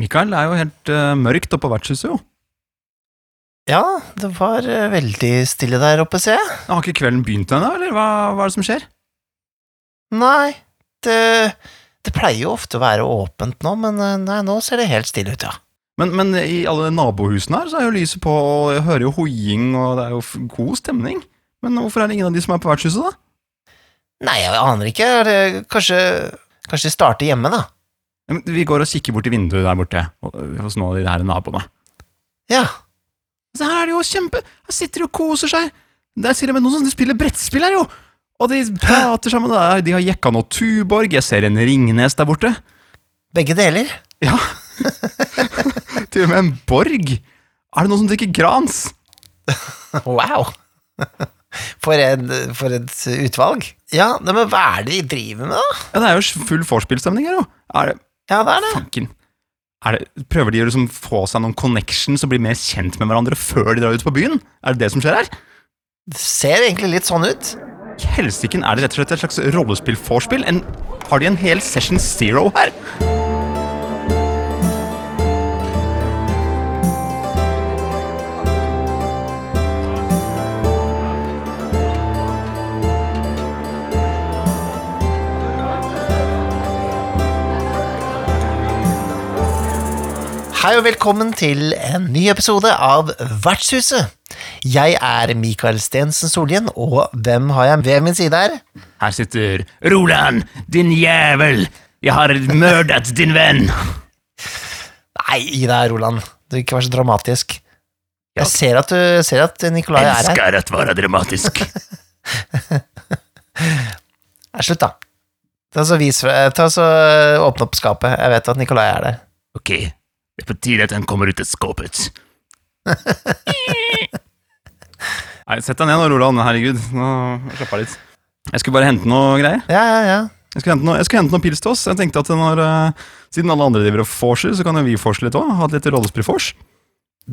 Mikael, det er jo helt uh, mørkt oppe på vertshuset, jo. Ja, det var uh, veldig stille der oppe, ser jeg. Har ikke kvelden begynt ennå, eller hva, hva er det som skjer? Nei, det, det pleier jo ofte å være åpent nå, men eh, nei, nå ser det helt stille ut, ja. Men, men i alle nabohusene her så er jo lyset på, og jeg hører jo hoiing, og det er jo god stemning. Men hvorfor er det ingen av de som er på vertshuset, da? Nei, jeg aner ikke. Er det, kanskje, kanskje de starter hjemme, da? Vi går og kikker bort i vinduet der borte, og- hos noen av de her naboene. Ja. Så her er det jo kjempe Her sitter de og koser seg. Der sier de med noen som spiller brettspill her, jo. Og de prater sammen. Der. De har jekka noe Tuborg. Jeg ser en Ringnes der borte. Begge deler. Ja. Til og med en Borg. Er det noen som drikker Grans? Wow! For, en, for et utvalg. Ja, men hva er det de driver med, da? Ja, det er jo full vorspielstemning her, jo. Er det Ja, det er det. Fanken. Er det, prøver de å liksom få seg noen connections og bli mer kjent med hverandre før de drar ut på byen? Er det det som skjer her? Det ser egentlig litt sånn ut. I Helsiken, er det rett og slett et slags rollespill-vorspiel? Har de en hel Session Zero her? Hei og velkommen til en ny episode av Vertshuset. Jeg er Mikael Stensen Solhjen, og hvem har jeg ved min side her? Her sitter Roland, din jævel! Jeg har mørdet din venn! Nei, gi deg, Roland. Du ikke vær så dramatisk. Jeg ser at, du, ser at Nikolai er her. Elsker at være dramatisk. Nei, slutt, da. Ta så, vis, ta så Åpne opp skapet. Jeg vet at Nikolai er der. Ok, det er på tide at han kommer ut av skåpet. Nei, Sett deg ned nå, Roland. Herregud, nå slapp av litt. Jeg skulle bare hente noe greier. Ja, ja, ja. Jeg skulle hente noe, jeg skulle hente noe pils til oss. Jeg tenkte at når, uh, Siden alle andre driver og vorser, så kan jo vi vorse litt òg. Ha et lite rollespill-vors.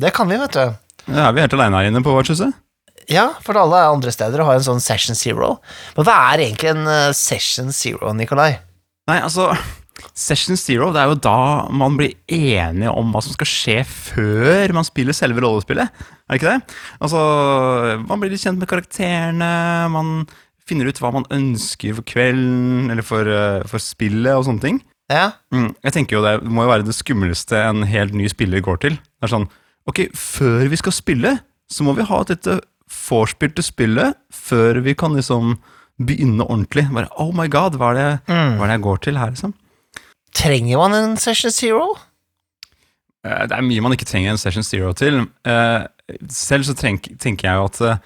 Det kan vi, vet du. Ja, er vi helt aleine her inne på vertshuset? Ja, for alle andre steder har en sånn session zero. Men hva er egentlig en eh, session zero, Nikolai? Nei, altså Session Zero, det er jo da man blir enige om hva som skal skje før man spiller selve rollespillet. Er det ikke det? Altså, man blir litt kjent med karakterene, man finner ut hva man ønsker for kvelden, eller for, eh, for spillet og sånne ting. Ja, Mm, jeg tenker jo det må jo være det skumleste en helt ny spiller går til. Det er sånn, ok, før vi skal spille, så må vi ha et lite vorspiel til spillet, før vi kan liksom begynne ordentlig. Bare, oh my god, hva er det, hva er det jeg går til her, liksom? Trenger man en session zero? Eh, Det er mye man ikke trenger en Session Zero til. Eh, Selv så tenk, tenker jeg jo at eh,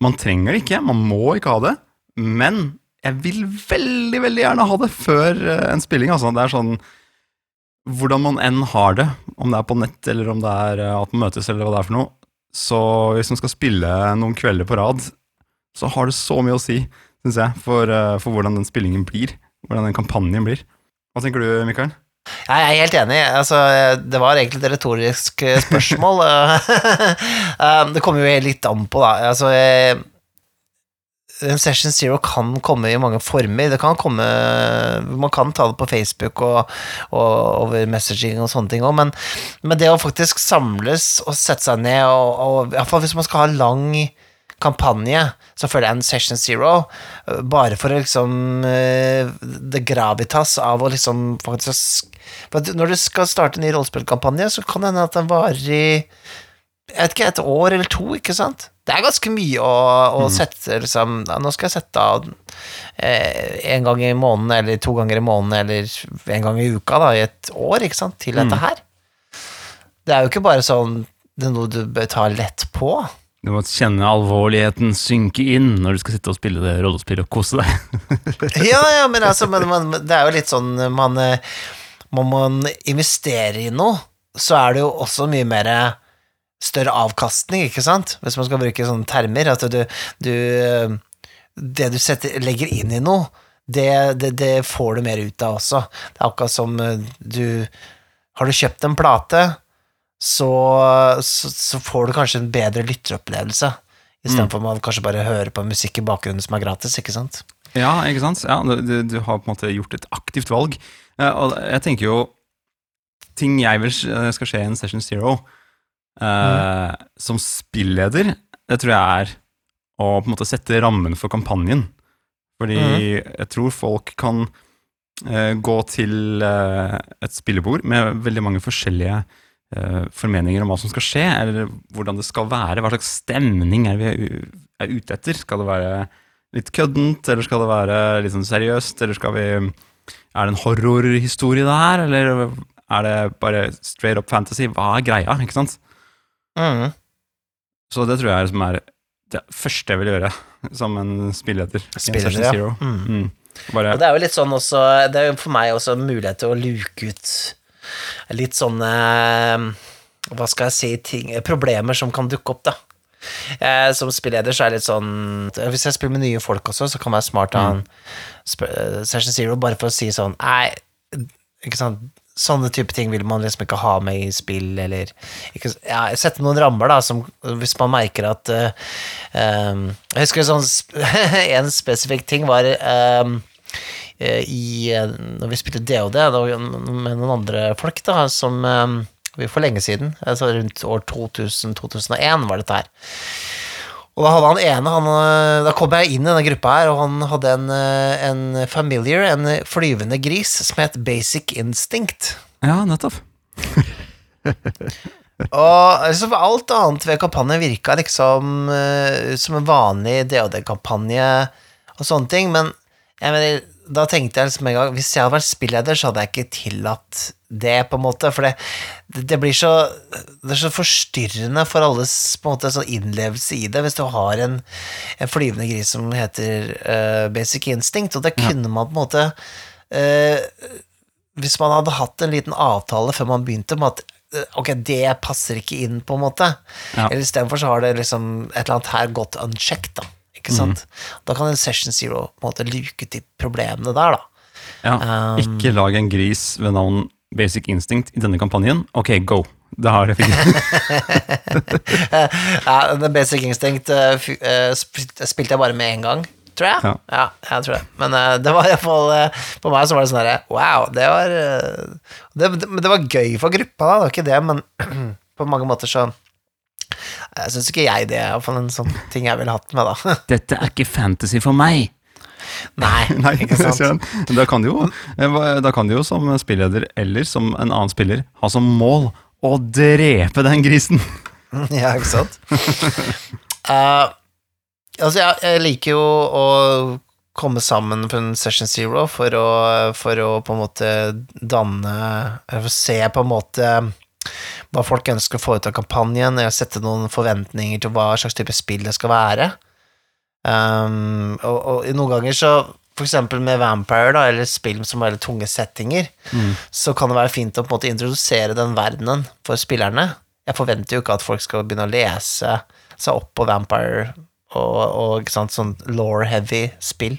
man trenger det ikke, man må ikke ha det. Men jeg vil veldig, veldig gjerne ha det før en spilling. Altså. Det er sånn Hvordan man enn har det, om det er på nett eller om det er at man møtes eller hva det er for noe, så hvis man skal spille noen kvelder på rad, så har det så mye å si, syns jeg, for, for hvordan den spillingen blir. Hvordan den kampanjen blir. Hva tenker du, Mikael? Jeg er helt enig. Altså, det var egentlig et retorisk eh, spørsmål. Eh, det kommer jo litt an på, da. Altså, eh, Session Zero kan komme i mange former. Det kan komme Man kan ta det på Facebook og, og over messaging og sånne ting òg, men, men det å faktisk samles og sette seg ned, og, og iallfall hvis man skal ha lang kampanje, så føler jeg en Session Zero, eh, bare for å liksom eh, Det gravitas av å liksom faktisk Når du skal starte en ny rollespillkampanje, så kan det hende at den varer i jeg vet ikke, et år eller to, ikke sant? Det er ganske mye å, å sette liksom Nå skal jeg sette av eh, en gang i måneden, eller to ganger i måneden, eller en gang i uka, da, i et år, ikke sant, til dette her. Det er jo ikke bare sånn det er noe du bør ta lett på. Du må kjenne alvorligheten synke inn når du skal sitte og spille det rollespillet og kose deg. Ja, ja, men altså, men, men, det er jo litt sånn man, eh, Må man investere i noe, så er det jo også mye mer større avkastning, ikke sant? Hvis man skal bruke sånne termer. At du, du Det du setter, legger inn i noe, det, det, det får du mer ut av også. Det er akkurat som eh, du Har du kjøpt en plate, så, så, så får du kanskje en bedre lytteropplevelse. Istedenfor for man kanskje bare hører på musikk i bakgrunnen som er gratis, ikke sant? Ja, ikke sant? Ja, du, du, har på en måte gjort et aktivt valg. Eh, Og jeg tenker jo ting jeg vil skal skje i en Session Zero eh, som spilleder, det tror jeg er å på en måte sette rammen for kampanjen. Fordi jeg tror folk kan eh, gå til eh, et spillebord med veldig mange forskjellige eh, formeninger om hva som skal skje, eller hvordan det skal være, hva slags stemning er vi er ute etter. Skal det være litt køddent, eller skal det være litt sånn seriøst, eller skal vi Er det en horrorhistorie der, eller er det bare straight up fantasy? Hva er greia, ikke sant? Mm. Så det tror jeg er, er det første jeg vil gjøre som en Spilleder, Session ja. Mm. Mm. Bare, Og det er jo litt sånn også Det er jo for meg også mulighet til å luke ut litt sånne Hva skal jeg si ting, Problemer som kan dukke opp, da. Eh, som spilleder så er det litt sånn Hvis jeg spiller med nye folk også, så kan det være smart å ha en eh, Session Zero bare for å si sånn Nei, ikke sant Sånne type ting vil man liksom ikke ha med i spill, eller ikke, ja, Sette noen rammer, da, som hvis man merker at uh, um, Jeg husker sånn En spesifikk ting var eh, eh, i eh, Når vi spilte DOD med noen andre folk, da, som eh, vi For lenge siden, altså rundt år 2000-2001 var dette her. Og da hadde han ene han, øh, Da kom jeg inn i denne gruppa her, og han hadde en, en familiar, en flyvende gris, som het Basic Instinct. ja, nettopp. Og altså, alt annet ved kampanjen virka liksom som en vanlig DOD-kampanje og sånne ting, men jeg mener, da tenkte jeg liksom en gang Hvis jeg hadde vært spilleder, så hadde jeg ikke tillatt det, på en måte, for det, det blir så Det er så forstyrrende for alles på en måte sånn innlevelse i det, hvis du har en, en flyvende gris som heter uh, Basic Instinct, og det kunne man på en måte uh, hvis man hadde hatt en liten avtale før man begynte med at eh, ok, det passer ikke inn, på en måte, Ja. eller istedenfor så har det liksom et eller annet her gått unchecked, da. Ikke sant? Da kan en Session Zero på en måte luke ut de problemene der, da. Ja, Um, ikke lag en gris ved navn Basic Instinct i denne kampanjen. Ok, go. Det har jeg fikk. Ja, Basic Instinct sp- spilte jeg bare med én gang, tror jeg. Ja. Ja, jeg tror det. Men uh, det var iallfall uh, På meg så var det sånn herre Wow, det var uh, det, det, det var gøy for gruppa, da, det var ikke det, men på mange måter så Jeg syns ikke jeg det er iallfall en sånn ting jeg ville hatt med, da. Dette er ikke fantasy for meg. Nei, Nei, ikke sant? Da kan du jo, da kan du jo som spilleder eller som en annen spiller ha som mål å drepe den grisen. Ja, ikke sant? uh, altså, jeg, jeg liker jo å komme sammen på en Session Zero for å, for å på en måte danne eller for å Se på en måte hva folk ønsker å få ut av kampanjen, eller sette noen forventninger til hva slags type spill det skal være. Um, og, og noen ganger så for eksempel med Vampire, da, eller spill som har veldig tunge settinger, så kan det være fint å på en måte introdusere den verdenen for spillerne. Jeg forventer jo ikke at folk skal begynne å lese seg opp på Vampire og, og sånn law-heavy spill.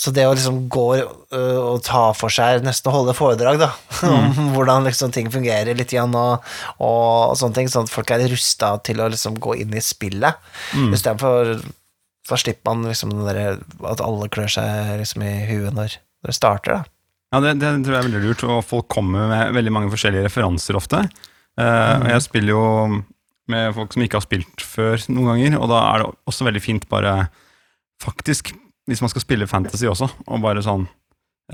Så det å liksom gå øh, og ta for seg, nesten holde foredrag, da, om hvordan liksom ting fungerer litt igjen, og, og sånne ting, sånn at folk er rusta til å liksom gå inn i spillet, istedenfor da slipper man liksom den der, at alle klør seg liksom i huet når når det starter, da. Ja, det, det tror jeg er veldig lurt, og folk kommer med veldig mange forskjellige referanser ofte. Uh, jeg spiller jo med folk som ikke har spilt før noen ganger, og da er det også veldig fint bare faktisk, hvis man skal spille fantasy også, og bare sånn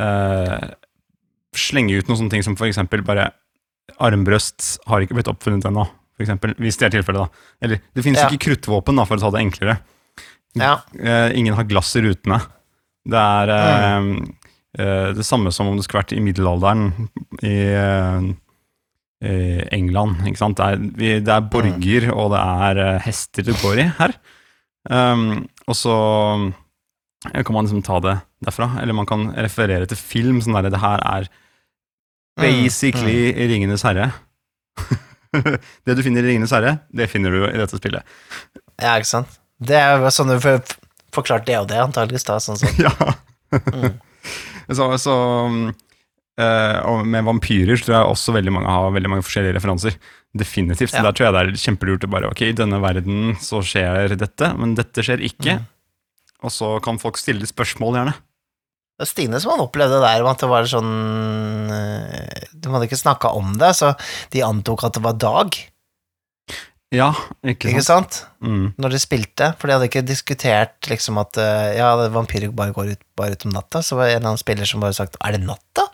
eh, slenge ut noen sånne ting som for eksempel bare armbrøst har ikke blitt oppfunnet ennå, for eksempel, hvis det er tilfellet da. Eller det finnes Ja. ikke kruttvåpen da, for å ta det enklere. Ja. Eh, ingen har glass i rutene. Det er eh, eh, det samme som om det skulle vært i middelalderen i eh, eh, England. Ikke sant? Det er, vi, det er borger, og det er eh, hester det går i her. Um, og så kan man liksom ta det derfra, eller man kan referere til film. Sånn der, det her er basically Ringenes herre. det du finner i Ringenes herre, det finner du i dette spillet. Ja, ikke sant? Det er sånn du får forklart det og det, antakeligvis, da, sånn sett. Ja. Mm. så, så eh, Og med vampyrer tror jeg også veldig mange har veldig mange forskjellige referanser. Definitivt. Så Ja. Der tror jeg det er kjempelurt å bare Ok, i denne verden så skjer dette, men dette skjer ikke. Mm. Og så kan folk stille spørsmål, gjerne. Det var Stine som han opplevde der, om at det var sånn De hadde ikke snakka om det, så de antok at det var dag, Ja, ikke sant. ikke sant? Mm. Når de spilte, for de hadde ikke diskutert liksom at eh, ja, vampyrer bare går ut, bare ut om natta, så var det en eller annen spiller som bare sagt er det natta?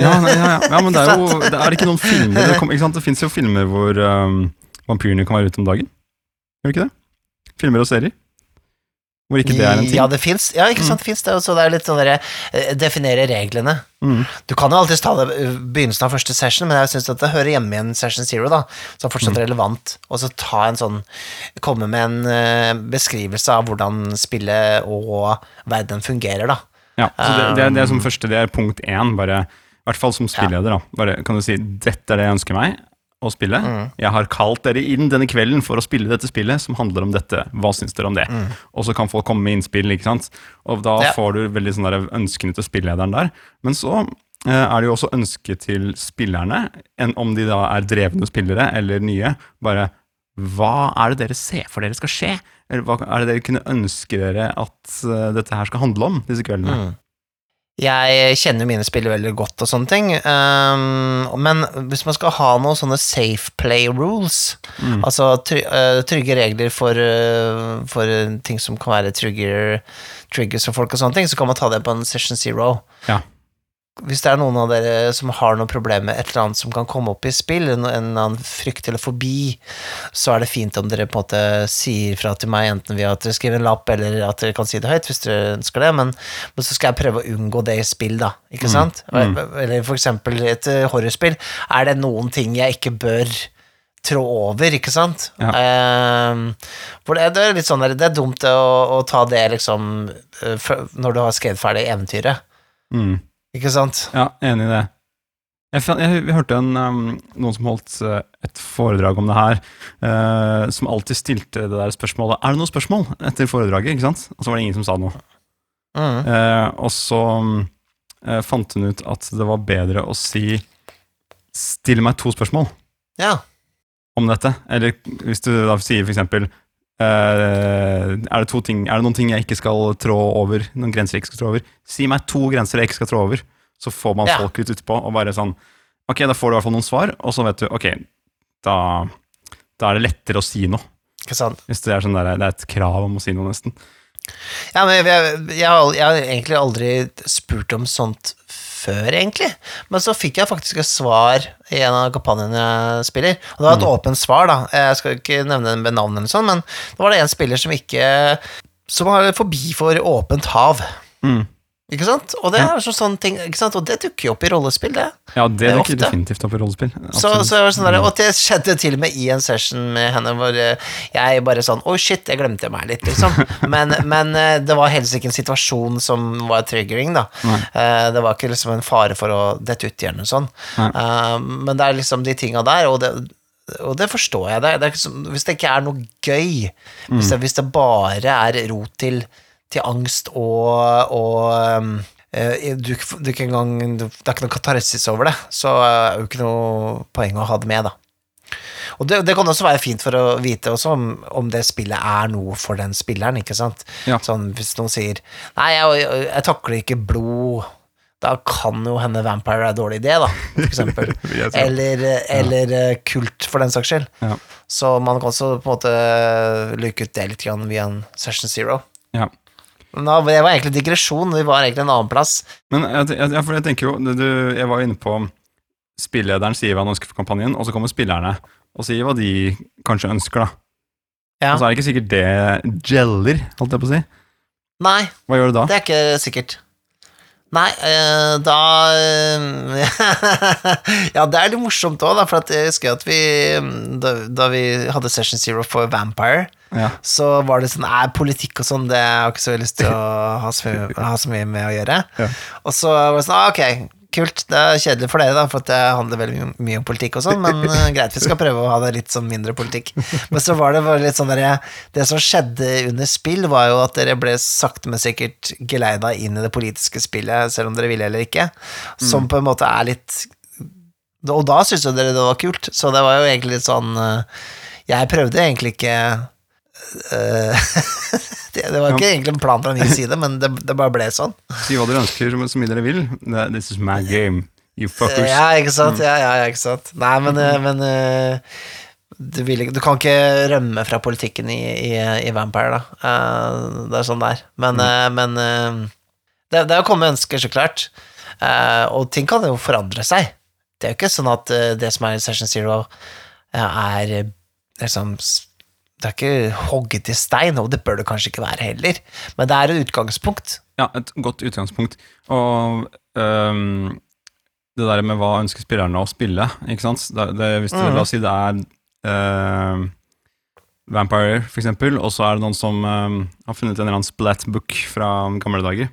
Ja, nei, ja, ja. ja, men det er jo det er ikke noen filmer Det, kom, det fins jo filmer hvor um, vampyrene kan være ute om dagen. Gjør det ikke det? Filmer og serier. Hvor ikke det er en ting. Ja, det fins. Ja, ikke sant, det fins det. Så det er litt sånn derre eh, Definere reglene. Mm. Du kan jo alltids ta det i begynnelsen av første session, men jeg syns at det hører hjemme i en session zero, da, som er fortsatt Mm. relevant. Og så ta en sånn Komme med en eh, beskrivelse av hvordan spillet og verden fungerer, da. Ja, så det, det, det er som Um, første, det er punkt én, bare, i hvert fall som spilleder, da. Bare kan du si 'dette er det jeg ønsker meg å spille'. Mm. Jeg har kalt dere inn denne kvelden for å spille dette spillet som handler om dette. Hva syns dere om det? Og så kan folk komme med innspill, ikke sant. Og da Mm. Ja. får du veldig sånn ønskene til spillederen der. Men så eh, er det jo også ønske til spillerne, enn om de da er drevne spillere eller nye. Bare hva er det dere ser for dere skal skje? Eller hva er det dere kunne ønske dere at eh, dette her skal handle om, disse kveldene? Mm. Jeg kjenner mine spillere veldig godt og sånne ting, um, men hvis man skal ha noen sånne safe play rules, Mm. altså try uh, trygge regler for, uh, for ting som kan være trigger, triggers for folk og sånne ting, så kan man ta det på en session zero. Ja. Hvis det er noen av dere som har noen problemer med et eller annet som kan komme opp i spill, en, eller annen frykt eller fobi, så er det fint om dere på en måte sier fra til meg, enten ved at dere skriver en lapp, eller at dere kan si det høyt hvis dere ønsker det, men, men så skal jeg prøve å unngå det i spill, da, ikke sant? mm. Eller for eksempel et horrespill, horrorspill. Er det noen ting jeg ikke bør trå over, ikke sant? Ja. Eh, for det, det er litt sånn der, det er dumt å, å ta det liksom eh, når du har skrevet ferdig eventyret, Mm. Ikke sant? Ja, enig i det. Jeg, jeg, jeg hørte en, um, noen som holdt eh, et foredrag om det her, uh, som alltid stilte det der spørsmålet Er det noen spørsmål etter foredraget, ikke sant? Og så var det ingen som sa noe. Mm. Uh, og så uh, fant hun ut at det var bedre å si Still meg to spørsmål Ja. om dette. Eller hvis du da sier for eksempel er, det to ting, er det noen ting jeg ikke skal trå over? Noen grenser jeg ikke skal trå over? Si meg to grenser jeg ikke skal trå over. Så får man Ja. folk litt utpå og bare sånn Ok, da får du i hvert fall noen svar, og så vet du Ok, da, da er det lettere å si noe. Hvis det er sånn der, det er et krav om å si noe, nesten. Ja, men jeg, jeg, jeg, har- jeg har egentlig aldri spurt om sånt før, egentlig. Men så fikk jeg faktisk et svar i en av kampanjene jeg spiller. Og det var et åpent svar, da. Jeg skal ikke nevne den ved navn eller sånn, men da var det en spiller som ikke Som har forbi for åpent hav. Mm. Ikke sant? Og det er så sånne ting, ikke sant? Og det dukker jo opp i rollespill, det. Ja, det Det er dukker ofte. definitivt opp i rollespill. Så, så var sånn der, og det skjedde til og med i en session med henne hvor eh, jeg bare sånn Oi, shit, jeg glemte meg litt, liksom. Men, men eh, det var helst ikke en situasjon som var triggering, da. Nei. Eh, Det var ikke liksom en fare for å dette ut eller noe sånn. Eh, Men det er liksom de tinga der, og det, og det forstår jeg. Det, er- det er ikke hvis det ikke er noe gøy, hvis, det, hvis det bare er rot til, til angst og, og um, eh, du, du ikke engang, Det er ikke noe katarsis over det, så er det jo ikke noe poeng å ha det med, da. Og det, det kan også være fint for å vite om, om det spillet er noe for den spilleren, ikke sant. Ja. Sånn hvis noen sier 'nei, jeg, jeg takler ikke blod', da kan jo hende Vampire er en dårlig idé, da, for eksempel. Eller, eller ja. kult, for den saks skyld. Ja. Så man kan også på en måte luke ut det litt via en Session Zero. Ja. Da, det var egentlig digresjon, vi var egentlig en annen plass. Men jeg, jeg, jeg, for jeg tenker jo du, Jeg var inne på Spillederen sier hva han ønsker for kampanjen, og så kommer spillerne og sier hva de kanskje ønsker, da. Ja. Og så er det ikke sikkert det gjeller, holdt jeg på å si. Nei, Hva gjør du da? det er ikke sikkert. Nei, eh, da eh, Ja, det er litt morsomt òg, for jeg husker at vi da, da vi hadde Session Zero for Vampire, Ja. så var det sånn Nei, politikk og sånn, det har jeg ikke så lyst til å ha så, mye- ha så mye med å gjøre. Ja. Og så var det sånn ah, Ok, kult. Det er kjedelig for dere, da, for det handler veldig mye, om politikk og sånn, men uh, greit, vi skal prøve å ha det litt sånn mindre politikk. Men så var det bare litt sånn der Det som skjedde under spill, var jo at dere ble sakte, men sikkert geleida inn i det politiske spillet, selv om dere ville eller ikke, som på en måte er litt Og da syntes jo dere det var kult, så det var jo egentlig litt sånn eh, Jeg prøvde egentlig ikke det, det var ikke egentlig en plan fra min side, men det, det bare ble sånn. Si hva dere ønsker, så mye dere vil. This is my game. You fuckers. Ja, ikke sant. Ja, ja, ja, ikke sant. Nei, men, eh, men eh, du, vil, du kan ikke rømme fra politikken i, i, i Vampire, da. Eh, det er sånn det er. Men, mm. men eh, det, det er å komme med ønsker, så klart. Eh, og ting kan jo forandre seg. Det er jo ikke sånn at eh, det som er i Session Zero, eh, er eh, liksom Det er ikke hogget i stein, og det bør det kanskje ikke være heller. Men det er et utgangspunkt. Ja, et godt utgangspunkt. Og um, det der med hva ønsker spillerne å spille, ikke sant. Det, det, hvis det, mm. La oss si det er øhm, Vampire, for eksempel, og så er det noen som um, har funnet en eller annen splat-book fra gamle dager.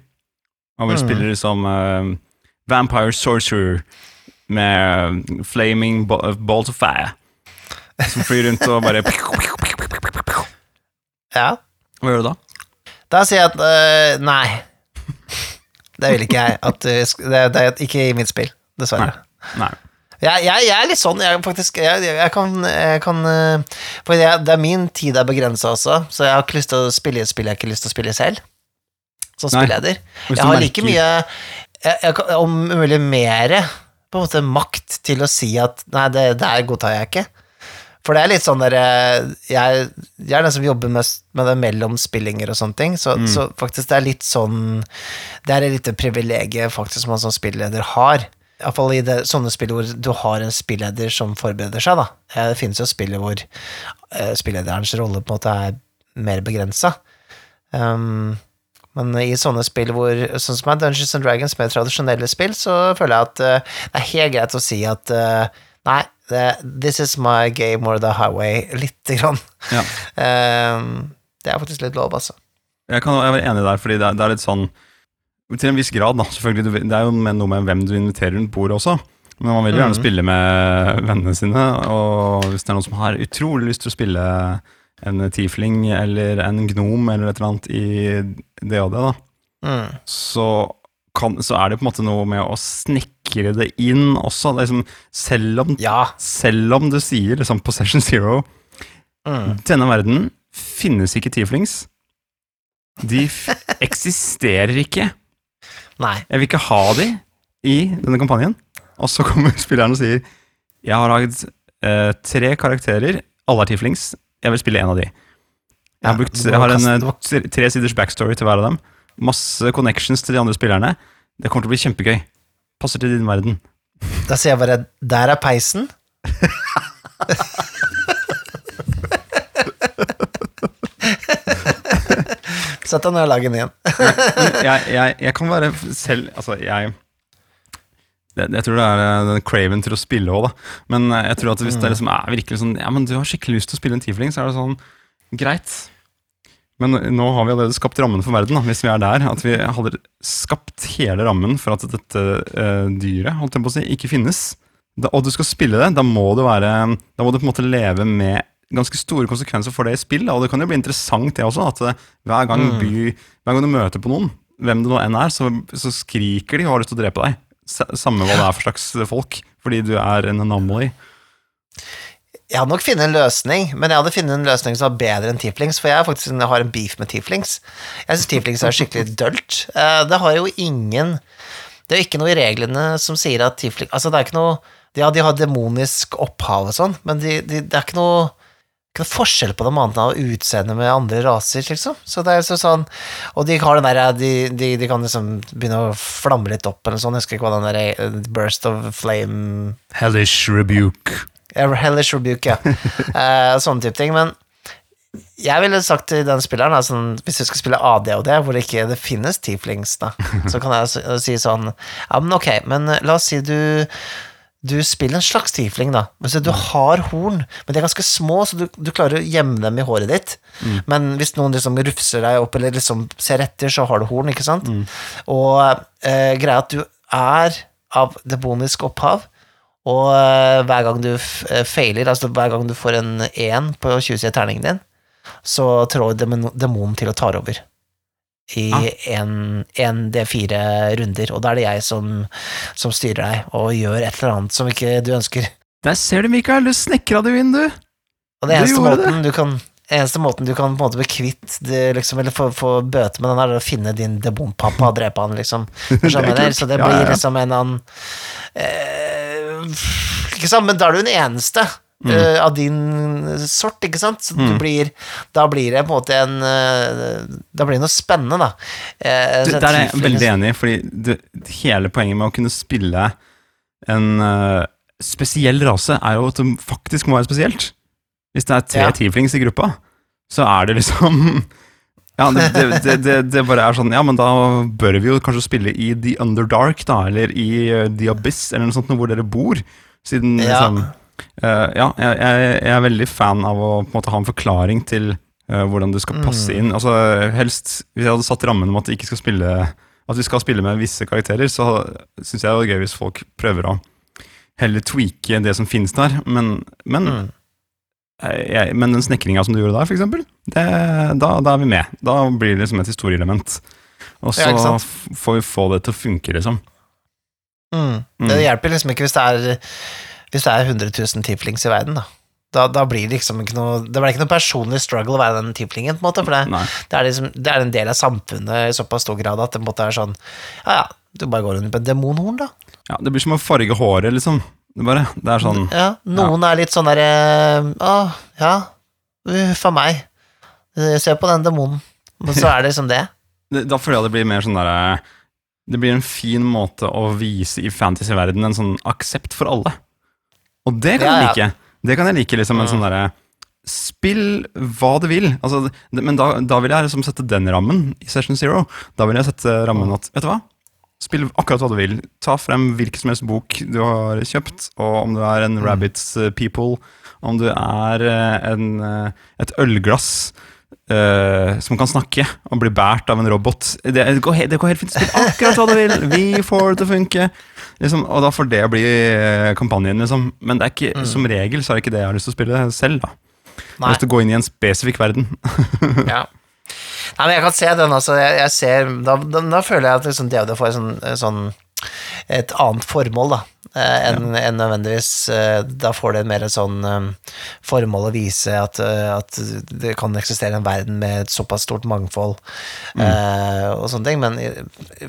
Og vil mm. spille liksom Vampire Sorcerer med flaming balls of fire. Som flyr rundt og bare Ja. Hva gjør du da? Da sier jeg at øh, nei. Det vil ikke jeg. At, øh, det, det er ikke i mitt spill, dessverre. Nei. Jeg, jeg, jeg er litt sånn, jeg faktisk Jeg, kan, jeg kan øh, For det er min tid er begrensa også, så jeg har ikke lyst til å spille et spill jeg ikke har lyst til å spille selv. Som Nei. spilleder. Jeg har like mye Om mulig mere, på en måte makt til å si at nei, det der godtar jeg ikke. For det er litt sånn derre Jeg, jeg er den som jobber mest med det mellom spillinger og sånne ting, så, Mm. så faktisk det er litt sånn Det er et lite privilegium faktisk man som spilleder har. Iallfall i det, sånne spill hvor du har en spilleder som forbereder seg, da. Eh, Det finnes jo spill hvor eh, spillederens rolle på en måte er mer begrensa. Um, men i sånne spill hvor, sånn som er Dungeons and Dragons, mer tradisjonelle spill, så føler jeg at uh, det er helt greit å si at uh, nei, this is my game or the highway, lite grann. Ja. Um, det er faktisk litt lov, altså. Jeg kan være enig der, fordi det er, det er litt sånn Til en viss grad, da. Selvfølgelig, Det er jo med noe med hvem du inviterer rundt bordet også. Men man vil jo gjerne mm. spille med vennene sine, og hvis det er noen som har utrolig lyst til å spille en tiefling eller en gnom eller et eller annet i det, da, Mm. så, kan, så er det på en måte noe med å snekre det inn også. Det liksom, selv, om, Ja. selv om du sier liksom Possession Zero Mm. denne verden finnes ikke tieflings. De eksisterer ikke. Nei. Jeg vil ikke ha de i denne kampanjen. Og så kommer spilleren og sier Jeg har lagd eh, tre karakterer, alle er tieflings. Jeg vil spille en av de. Jeg har, brukt, jeg har en eh, du må- tre- tre siders backstory til hver av dem. Masse connections til de andre spillerne. Det kommer til å bli kjempegøy. Passer til din verden. Da sier jeg bare 'der er peisen'. Sett deg ned og lag en igjen. jeg, jeg, jeg kan være selv Altså, jeg det, Jeg tror det er eh, den craven til å spille òg, da. Men eh, jeg tror at hvis det liksom er virkelig sånn Ja, men du har skikkelig lyst til å spille en tiefling, så er det sånn Greit. Men nå har vi allerede skapt rammen for verden, da, hvis vi er der. At vi hadde skapt hele rammen for at dette uh, dyret holdt jeg på å si, ikke finnes. Da, og du skal spille det, da må du være Da må du på en måte leve med ganske store konsekvenser for det i spill. Og det kan jo bli interessant, det også. At eh, hver gang, Mm. by, hver gang du møter på noen, hvem det nå enn er, så, så skriker de og har lyst til å drepe deg. Samme hva det er for slags folk. Fordi du er en anomaly. Jeg hadde nok funnet en løsning, men jeg hadde funnet en løsning som var bedre enn tieflings, for jeg, faktisk, jeg har en beef med tieflings. Jeg syns tieflings er skikkelig dølt. Eh, Det har jo ingen Det er jo ikke noe i reglene som sier at Tieflings Altså, det er ikke noe Ja, de har demonisk opphav og sånn, men de, de, det er ikke noe ikke noe forskjell på dem annet enn utseende med andre raser, liksom. Så det er så sånn Og de har den derre de, de, de kan liksom begynne å flamme litt opp eller sånn, jeg husker ikke hva den derre eh, Burst of Flame Hellish rebuke. Hellish Rebuke, ja. uh, sånne type ting. Men jeg ville sagt til den spilleren, sånn, hvis du skal spille ADHD, hvor det ikke det finnes tieflings, da, så kan jeg si sånn Ja, men ok, men eh, la oss si du du spiller en slags tiefling, da. Du har horn, men de er ganske små, så du, du klarer å gjemme dem i håret ditt. Men hvis noen liksom rufser deg opp, eller liksom ser etter, så har du horn, ikke sant? Og eh, greia at du er av demonisk opphav, og eh, hver gang du eh, feiler, altså hver gang du får en én på 20 terningen din, så trår demon demonen til og tar over i Ah. en, en D4 runder, og da er det jeg som, som styrer deg og gjør et eller annet som ikke du ønsker. Der ser du, Mikael. Du snekra det inn, du. Og det eneste måten du kan eneste måten du kan på en måte bli kvitt det, liksom, eller få, få bøte med den, er å finne din demonpappa og drepe han, liksom. Jeg. Så det blir liksom en annen eh, Ikke sant, men da er du den eneste. Mm. eh, av din sort, ikke sant? Så du blir, da blir det på en måte en eh, Da blir det noe spennende, da. Eh, der er jeg veldig enig, fordi det, hele poenget med å kunne spille en uh, spesiell rase, er jo at det faktisk må være spesielt. Hvis det er tre Ja. tieflings i gruppa, så er det liksom Ja, det, det, det, det, bare er sånn Ja, men da bør vi jo kanskje spille i The Underdark, da, eller i eh, The Abyss, eller noe sånt, hvor dere bor. Siden Ja. liksom uh, Ja, jeg, jeg, er veldig fan av å på en måte ha en forklaring til uh, hvordan det skal passe Mm. inn. Altså helst, Hvis jeg hadde satt rammen om at, ikke skal spille, at vi skal spille med visse karakterer, så syns jeg det er gøy hvis folk prøver å heller tweake det som finnes der. Men, men, Mm. Eh, jeg, men den snekringa som du gjorde der, eksempel, da, da er vi med. Da blir det liksom et historieelement. Og så Ja, får vi få det til å funke, liksom. Mm. Mm. Det hjelper liksom ikke hvis det er Hvis det er 100 000 tieflings i verden, da. Da, da blir det liksom ikke noe Det blir ikke noe personlig struggle å være den tieflingen, på en måte, for det, det, er liksom, det er en del av samfunnet i såpass stor grad at det på en måte er sånn Ja, ja, du bare går rundt på et demonhorn, da. Ja, det blir som å farge håret, liksom. Det, bare, det er sånn Ja, noen er litt sånn derre Å, ja, huff a meg. Se på den demonen. Men så er det liksom det. Da føler jeg det blir mer sånn derre Det blir en fin måte å vise i fantasyverdenen en sånn aksept for alle. Og det kan Ja, jeg ja. like. Det kan jeg like, liksom en Mm. sånn derre Spill hva du vil. Altså, men da, da vil jeg liksom sette den rammen i Session Zero. Da vil jeg sette rammen at Vet du hva? Spill akkurat hva du vil. Ta frem hvilken som helst bok du har kjøpt, og om du er en Rabbits eh, People, om du er eh, en, eh, et ølglass uh, som kan snakke og bli båret av en robot. Det, går, det går helt fint. Spill akkurat hva du vil. Vi får det til å funke. Liksom, og da får det bli kampanjen, liksom. Men det er ikke, som regel så er det ikke det jeg har lyst til å spille selv. da Jeg har Nei. lyst til å gå inn i en spesifikk verden. Ja. Nei, men jeg kan se den, altså. Jeg, jeg ser, da, da, da føler jeg at liksom DVD får sånn, sånn et annet formål, da. Enn Enn en nødvendigvis eh, Da får det mer et sånn eh, formål å vise at, eh, at det kan eksistere en verden med et såpass stort mangfold eh, og sånne ting. Men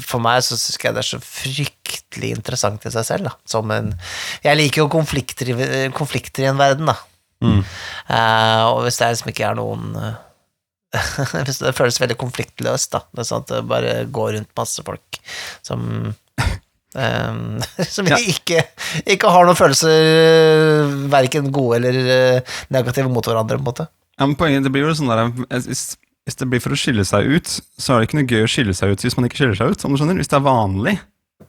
for meg så syns jeg det er så fryktelig interessant i seg selv, da. Som en Jeg liker jo konflikter i, konflikter i en verden, da. Mm. Eh, og hvis det liksom ikke er noen eh, det føles veldig konfliktløst, da. Det sånn at det bare går rundt masse folk som Um, Som Ja. ikke, ikke har noen følelser verken gode eller eh, negative mot hverandre, på en måte. Ja, men poenget, det blir jo sånn der hvis, hvis det blir for å skille seg ut, så er det ikke noe gøy å skille seg ut hvis man ikke skiller seg ut. om du skjønner. Hvis det er vanlig,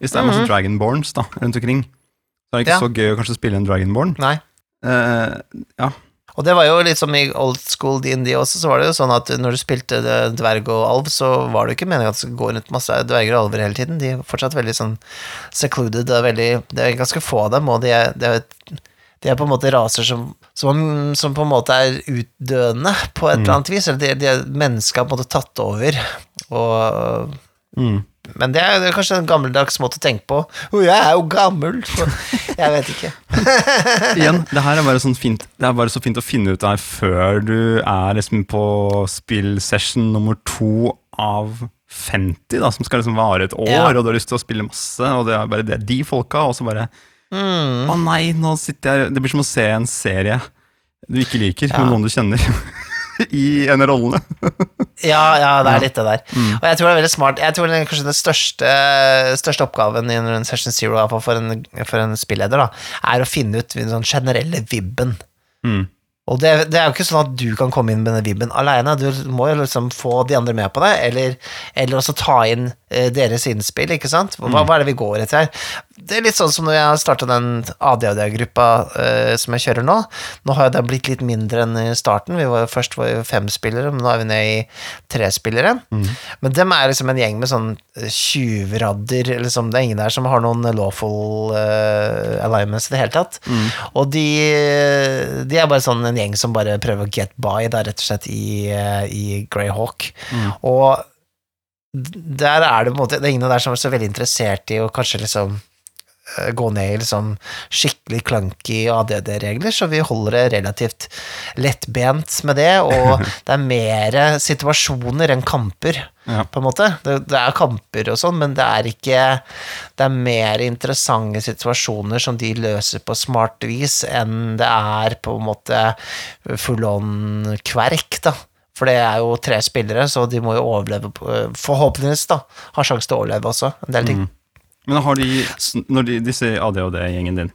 hvis det er masse Mhm. Dragonborns da, rundt omkring, så er det ikke Ja. så gøy å kanskje spille en Dragonborn. Nei. Uh, ja. Og det var jo litt som i old school DND også, så var det jo sånn at når du spilte dverg og alv, så var det jo ikke meningen at det skulle gå rundt masse dverger og alver hele tiden. De er fortsatt veldig sånn secluded, er, veldig, det er ganske få av dem, og de er, de er, de er på en måte raser som, som, som på en måte er utdøende på et eller annet vis, eller de, de er mennesker på en måte tatt over, og Mm. Men det er, det er kanskje en gammeldags måte å tenke på. Å, jeg er jo gammel, så jeg vet ikke. Igjen, det her er bare, sånn fint, det er bare så fint å finne ut av før du er liksom på spillsession nummer to av 50, da, som skal liksom vare et år, Ja. og du har lyst til å spille masse, og det er bare det, de folka, og så bare Mm. Å nei, nå sitter jeg Det blir som å se en serie du ikke liker, Ja. med noen du kjenner, i en av rollene. Ja, ja, det er litt det der. Mm. Og jeg tror det er veldig smart. Jeg tror det er kanskje den største, største oppgaven i en Session Zero for en, for en spilleder, da, er å finne ut den sånn generelle vibben. Mm. Og det, det er jo ikke sånn at du kan komme inn med den vibben alene, du må jo liksom få de andre med på det, eller, eller også ta inn eh, deres innspill, ikke sant? Hva, hva er det vi går etter her? Det er litt sånn som når jeg starta den ADHD-gruppa eh, som jeg kjører nå. Nå har jo den blitt litt mindre enn i starten. Vi var først var vi fem spillere, men nå er vi ned i tre spillere. Men dem er liksom en gjeng med sånn eh, tjuvradder, liksom. Det er ingen der som har noen lawful eh, alignments i det hele tatt. Og de, de er bare sånn en gjeng som bare prøver å get by, da, rett og slett, i, eh, i Greyhawk. Og der er det på en måte Det er ingen der som er så veldig interessert i å kanskje liksom gå ned i liksom skikkelig clunky ADD-regler, så vi holder det relativt lettbent med det, og det er mer situasjoner enn kamper, Ja. på en måte. Det, det er kamper og sånn, men det er ikke Det er mer interessante situasjoner som de løser på smart vis, enn det er på en måte full on kverk, da. For det er jo tre spillere, så de må jo overleve Forhåpentligvis, da. Har sjanse til å overleve også, en del ting. Men har de, når de, disse ADHD-gjengen din,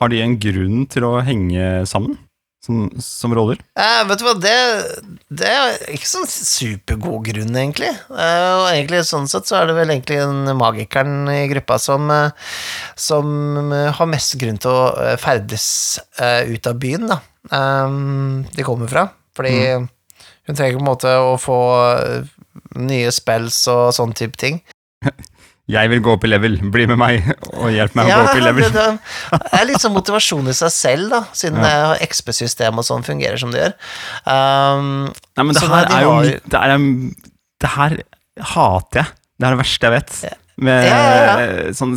har de en grunn til å henge sammen som, som roller? Eh, vet du hva, det, det er ikke sånn supergod grunn, egentlig. Eh, og egentlig sånn sett så er det vel egentlig en magikeren i gruppa som, eh, som eh, har mest grunn til å eh, ferdes eh, ut av byen, da. De kommer fra. Fordi hun trenger på en måte å få nye spells og sånn type ting. Jeg vil gå opp i level, bli med meg og hjelp meg å gå opp i level. det, det er litt sånn motivasjon i seg selv, da, siden Ja. ja. XP-systemet og sånn fungerer som det gjør. Um, Nei, men det her er jo har- det, er, det her hater jeg. Det er det verste jeg vet. Med Ja, ja, eh, sånn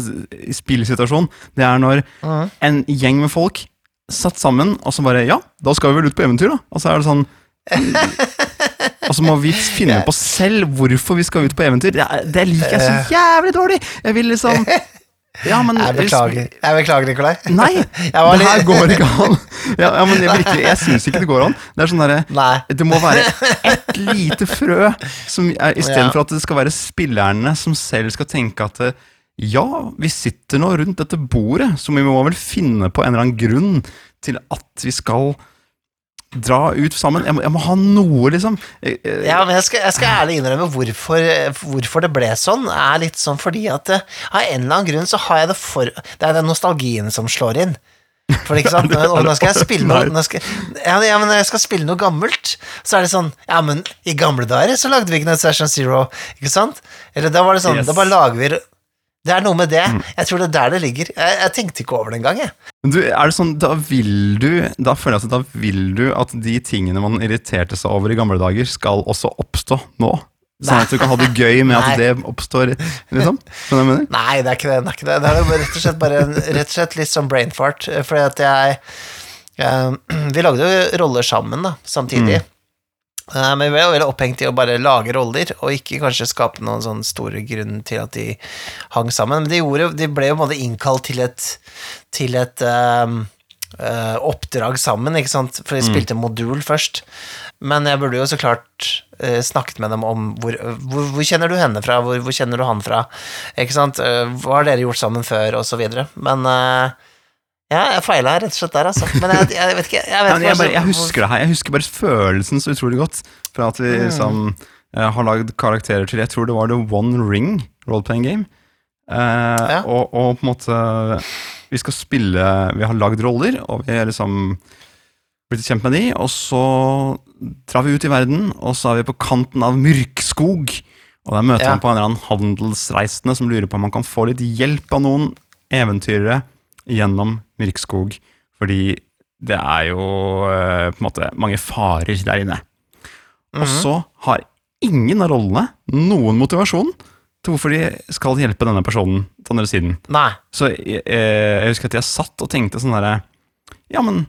spillsituasjon. Det er når mm. en gjeng med folk satt sammen, og så bare Ja, da skal vi vel ut på eventyr, da. Og så er det sånn Og så må vi finne på selv hvorfor vi skal ut på eventyr. Det, er- det liker jeg så jævlig dårlig! Jeg vil liksom Ja, men jeg beklager, jeg beklager, Nikolai. Nei! Det her går ikke an. Ja, ja, men jeg, virkelig, jeg syns ikke det går an. Det er sånn der, det må være ett lite frø, istedenfor at det skal være spillerne som selv skal tenke at eh, ja, vi sitter nå rundt dette bordet, så vi må vel finne på en eller annen grunn til at vi skal dra ut sammen. Jeg må, jeg må ha noe, liksom. Eh, eh, Ja, men jeg skal, jeg skal ærlig innrømme hvorfor, hvorfor det ble sånn, er litt sånn fordi at eh, av en eller annen grunn så har jeg det for Det er den nostalgien som slår inn. For ikke sant, og nå skal jeg spille noe nå skal, ja, ja, men når jeg skal spille noe gammelt, så er det sånn Ja, men i gamle dager så lagde vi ikke noe Session Zero, ikke sant? Eller da var det sånn Yes. Da bare lager vi Det er noe med det. Jeg tror det er der det ligger. Jeg, jeg tenkte ikke over det engang, jeg. Men Du, er det sånn, da vil du Da føler jeg at da vil du at de tingene man irriterte seg over i gamle dager, skal også oppstå nå? Sånn at du kan ha det gøy med at det oppstår, liksom? Nei, det er ikke det. Det er, ikke det. Det er rett og slett bare rett og slett litt sånn brain fart. eh, Fordi at jeg, jeg Vi lagde jo roller sammen, da, samtidig. Eh, men vi var jo veldig opphengt i å bare lage roller, og ikke kanskje skape noen sånn store grunn til at de hang sammen. Men de, gjorde, de ble jo på en måte innkalt til et, til et um, uh, oppdrag sammen, ikke sant, for de spilte modul først. Men jeg burde jo så klart uh, snakket med dem om hvor, hvor, hvor kjenner du henne fra, hvor, hvor kjenner du han fra, ikke sant, Uh, hva har dere gjort sammen før, og så videre. Men eh, ja, jeg feila rett og slett der, altså. Men jeg, jeg vet ikke, jeg vet Ja, jeg, bare, jeg husker det her. Jeg husker bare følelsen så utrolig godt. fra at vi liksom eh, har lagd karakterer til Jeg tror det var The One Ring role-playing game. Eh, Ja. og, og på en måte Vi skal spille Vi har lagd roller, og vi er liksom blitt kjent med de, og så drar vi ut i verden, og så er vi på kanten av Myrkskog. Og der møter Ja. man på en eller annen handelsreisende som lurer på om man kan få litt hjelp av noen eventyrere gjennom Myrkskog. Fordi det er jo eh, på en måte mange farer der inne. Og så har ingen av rollene noen motivasjon til hvorfor de skal hjelpe denne personen til andre siden. Nei. Så jeg, eh, jeg husker at jeg satt og tenkte sånn derre Ja, men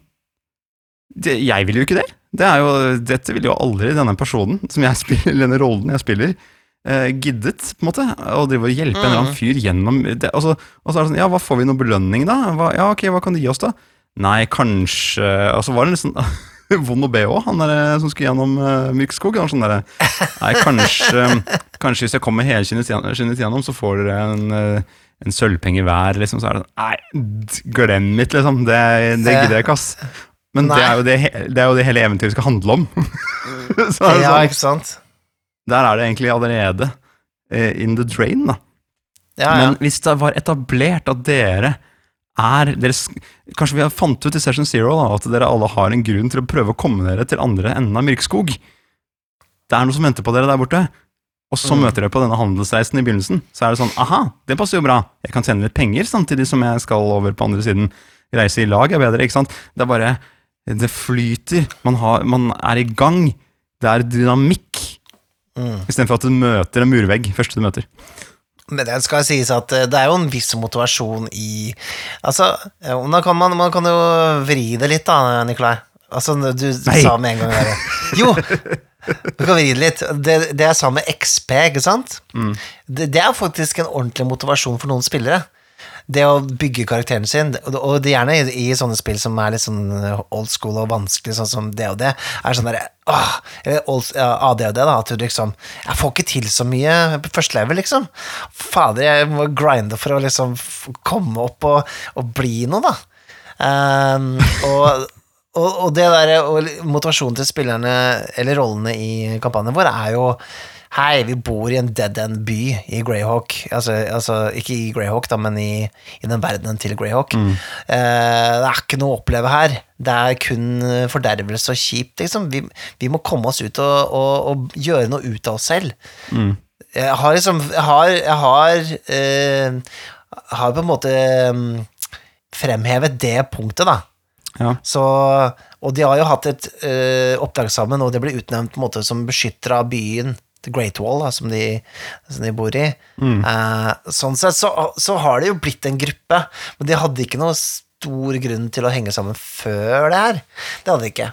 det, jeg vil jo ikke det. det jo, dette vil jo aldri denne personen, som jeg spiller, denne rollen jeg spiller, eh, giddet, på en måte, å drive og hjelpe en eller annen fyr gjennom det. Og så, og så er det sånn, ja, hva får vi noe belønning, da? Hva, ja, ok, hva kan du gi oss, da? Nei, kanskje Og så var det litt sånn vond å be òg, han der eh, som skulle gjennom uh, Myrkskog. Han sånn derre Nei, kanskje, kanskje hvis jeg kommer helskinnet gjennom, så får dere en, eh, en sølvpenge hver, liksom. Så er det sånn Nei, glem it, liksom. Det, det gidder jeg ikke, ass. Men det er, det, det er jo det hele eventyret skal handle om. så er det Ja, sånn, ikke sant? Der er det egentlig allerede eh, in the drain, da. Ja, ja. Men hvis det var etablert at dere er deres, Kanskje vi har fant ut i Session Zero da, at dere alle har en grunn til å prøve å komme dere til andre enden av Myrkskog. Det er noe som venter på dere der borte. Og så Mm. møter dere på denne handelsreisen i begynnelsen. Så er det sånn aha, det passer jo bra. Jeg kan tjene litt penger samtidig som jeg skal over på andre siden. Reise i lag er bedre, ikke sant. Det er bare Det flyter. Man, har, man er i gang. Det er dynamikk. Mm. Istedenfor at du møter en murvegg første du møter. Men det skal sies at eh, det er jo en viss motivasjon i Altså, eh, da kan man, man kan jo vri det litt, da, Nikolai. Altså, du Nei. sa med en gang der Jo! Du kan vri det litt. Det, det sa med XP, ikke sant? Det, det er faktisk en ordentlig motivasjon for noen spillere. Det å bygge karakteren sin, og det gjerne i, i sånne spill som er litt sånn old school og vanskelig, sånn som det, er sånn derre Eller old, ja, ADHD, da, at du liksom Jeg får ikke til så mye på første level, liksom. Fader, jeg må grinde for å liksom komme opp og, og bli noe, da. Um, og, og, og det der og motivasjonen til spillerne, eller rollene i kampanjen vår, er jo Hei, vi bor i en dead end by i Greyhawk. Altså, altså ikke i Greyhawk, da, men i, i den verdenen til Greyhawk. Eh, det er ikke noe å oppleve her. Det er kun eh, fordervelse og kjipt, liksom. Vi, vi må komme oss ut og, og, og gjøre noe ut av oss selv. Jeg har liksom Jeg har, jeg har, eh, har på en måte mm, fremhevet det punktet, da. Ja. Så, og de har jo hatt et eh, oppdrag sammen, og det ble utnevnt på en måte som beskytter av byen, The Great Wall, da, som, de, som de bor i. Eh, sånn sett så, så har det jo blitt en gruppe, men de hadde ikke noe stor grunn til å henge sammen før det her. Det hadde de ikke.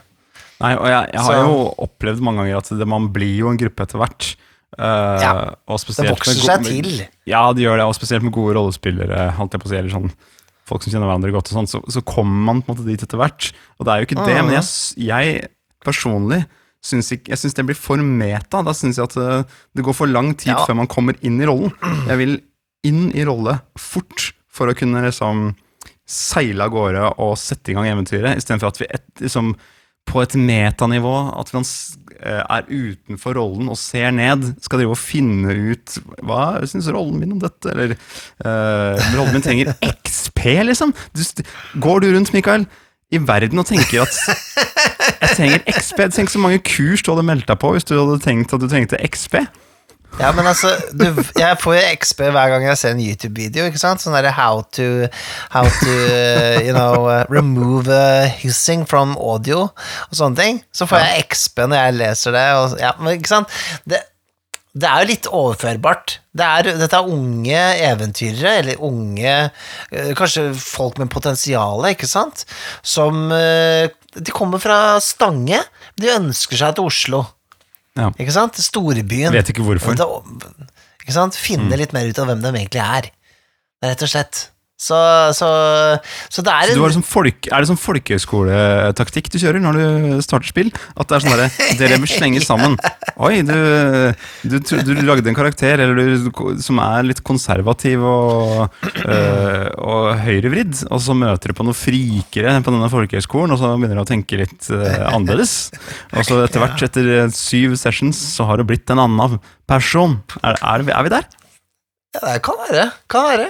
Nei, og jeg, jeg har Så- jo opplevd mange ganger at det, man blir jo en gruppe etter hvert. Eh, Ja, det vokser seg med- til. Ja, det gjør det, og spesielt med gode rollespillere, holdt jeg på å si, eller sånn folk som kjenner hverandre godt, og sånn, så, så kommer man på en måte dit etter hvert. Og det er jo ikke det, Mhm. men jeg, jeg personlig syns ikke, jeg syns det blir for meta. Da syns jeg at eh, det går for lang tid Ja. før man kommer inn i rollen. Jeg vil inn i rolle fort for å kunne liksom seile av gårde og sette i gang eventyret, istedenfor at vi et, liksom, på et metanivå, at man eh, er utenfor rollen og ser ned, skal drive og finne ut hva syns rollen min om dette, eller eh, rollen min trenger XP, liksom. Du, går du rundt, Mikael, i verden og tenker at jeg trenger XP? Tenk så mange kurs du hadde meldt deg på hvis du hadde tenkt at du trengte XP. Ja, men altså, du, jeg får jo XP hver gang jeg ser en YouTube-video, ikke sant? Sånn derre how to, how to, uh, you know, uh, remove uh, hissing from audio, og sånne ting. Så får jeg XP når jeg leser det, og, ja, men ikke sant? Det, det er jo litt overførbart. Det er, dette er unge eventyrere, eller unge eh, Kanskje folk med potensial, ikke sant? Som eh, De kommer fra Stange. De ønsker seg til Oslo. Ja. Ikke sant? Storbyen. Vet ikke hvorfor. Ikke sant? Finne Mm. litt mer ut av hvem de egentlig er. Rett og slett. Så, så, så det er Så en du har liksom folk, er det sånn folkehøyskoletaktikk du kjører når du starter spill? At det er sånn derre Dere vil slenge sammen. Oi, du, du, du lagde en karakter eller du, som er litt konservativ og, øh, og høyrevridd, og så møter du på noen frikere på denne folkehøyskolen, og så begynner du å tenke litt øh, annerledes. Og så etter hvert, etter øh, syv sessions, så har du blitt en annen person. Er, er, vi- er vi der? Ja, det kan være. Kan være.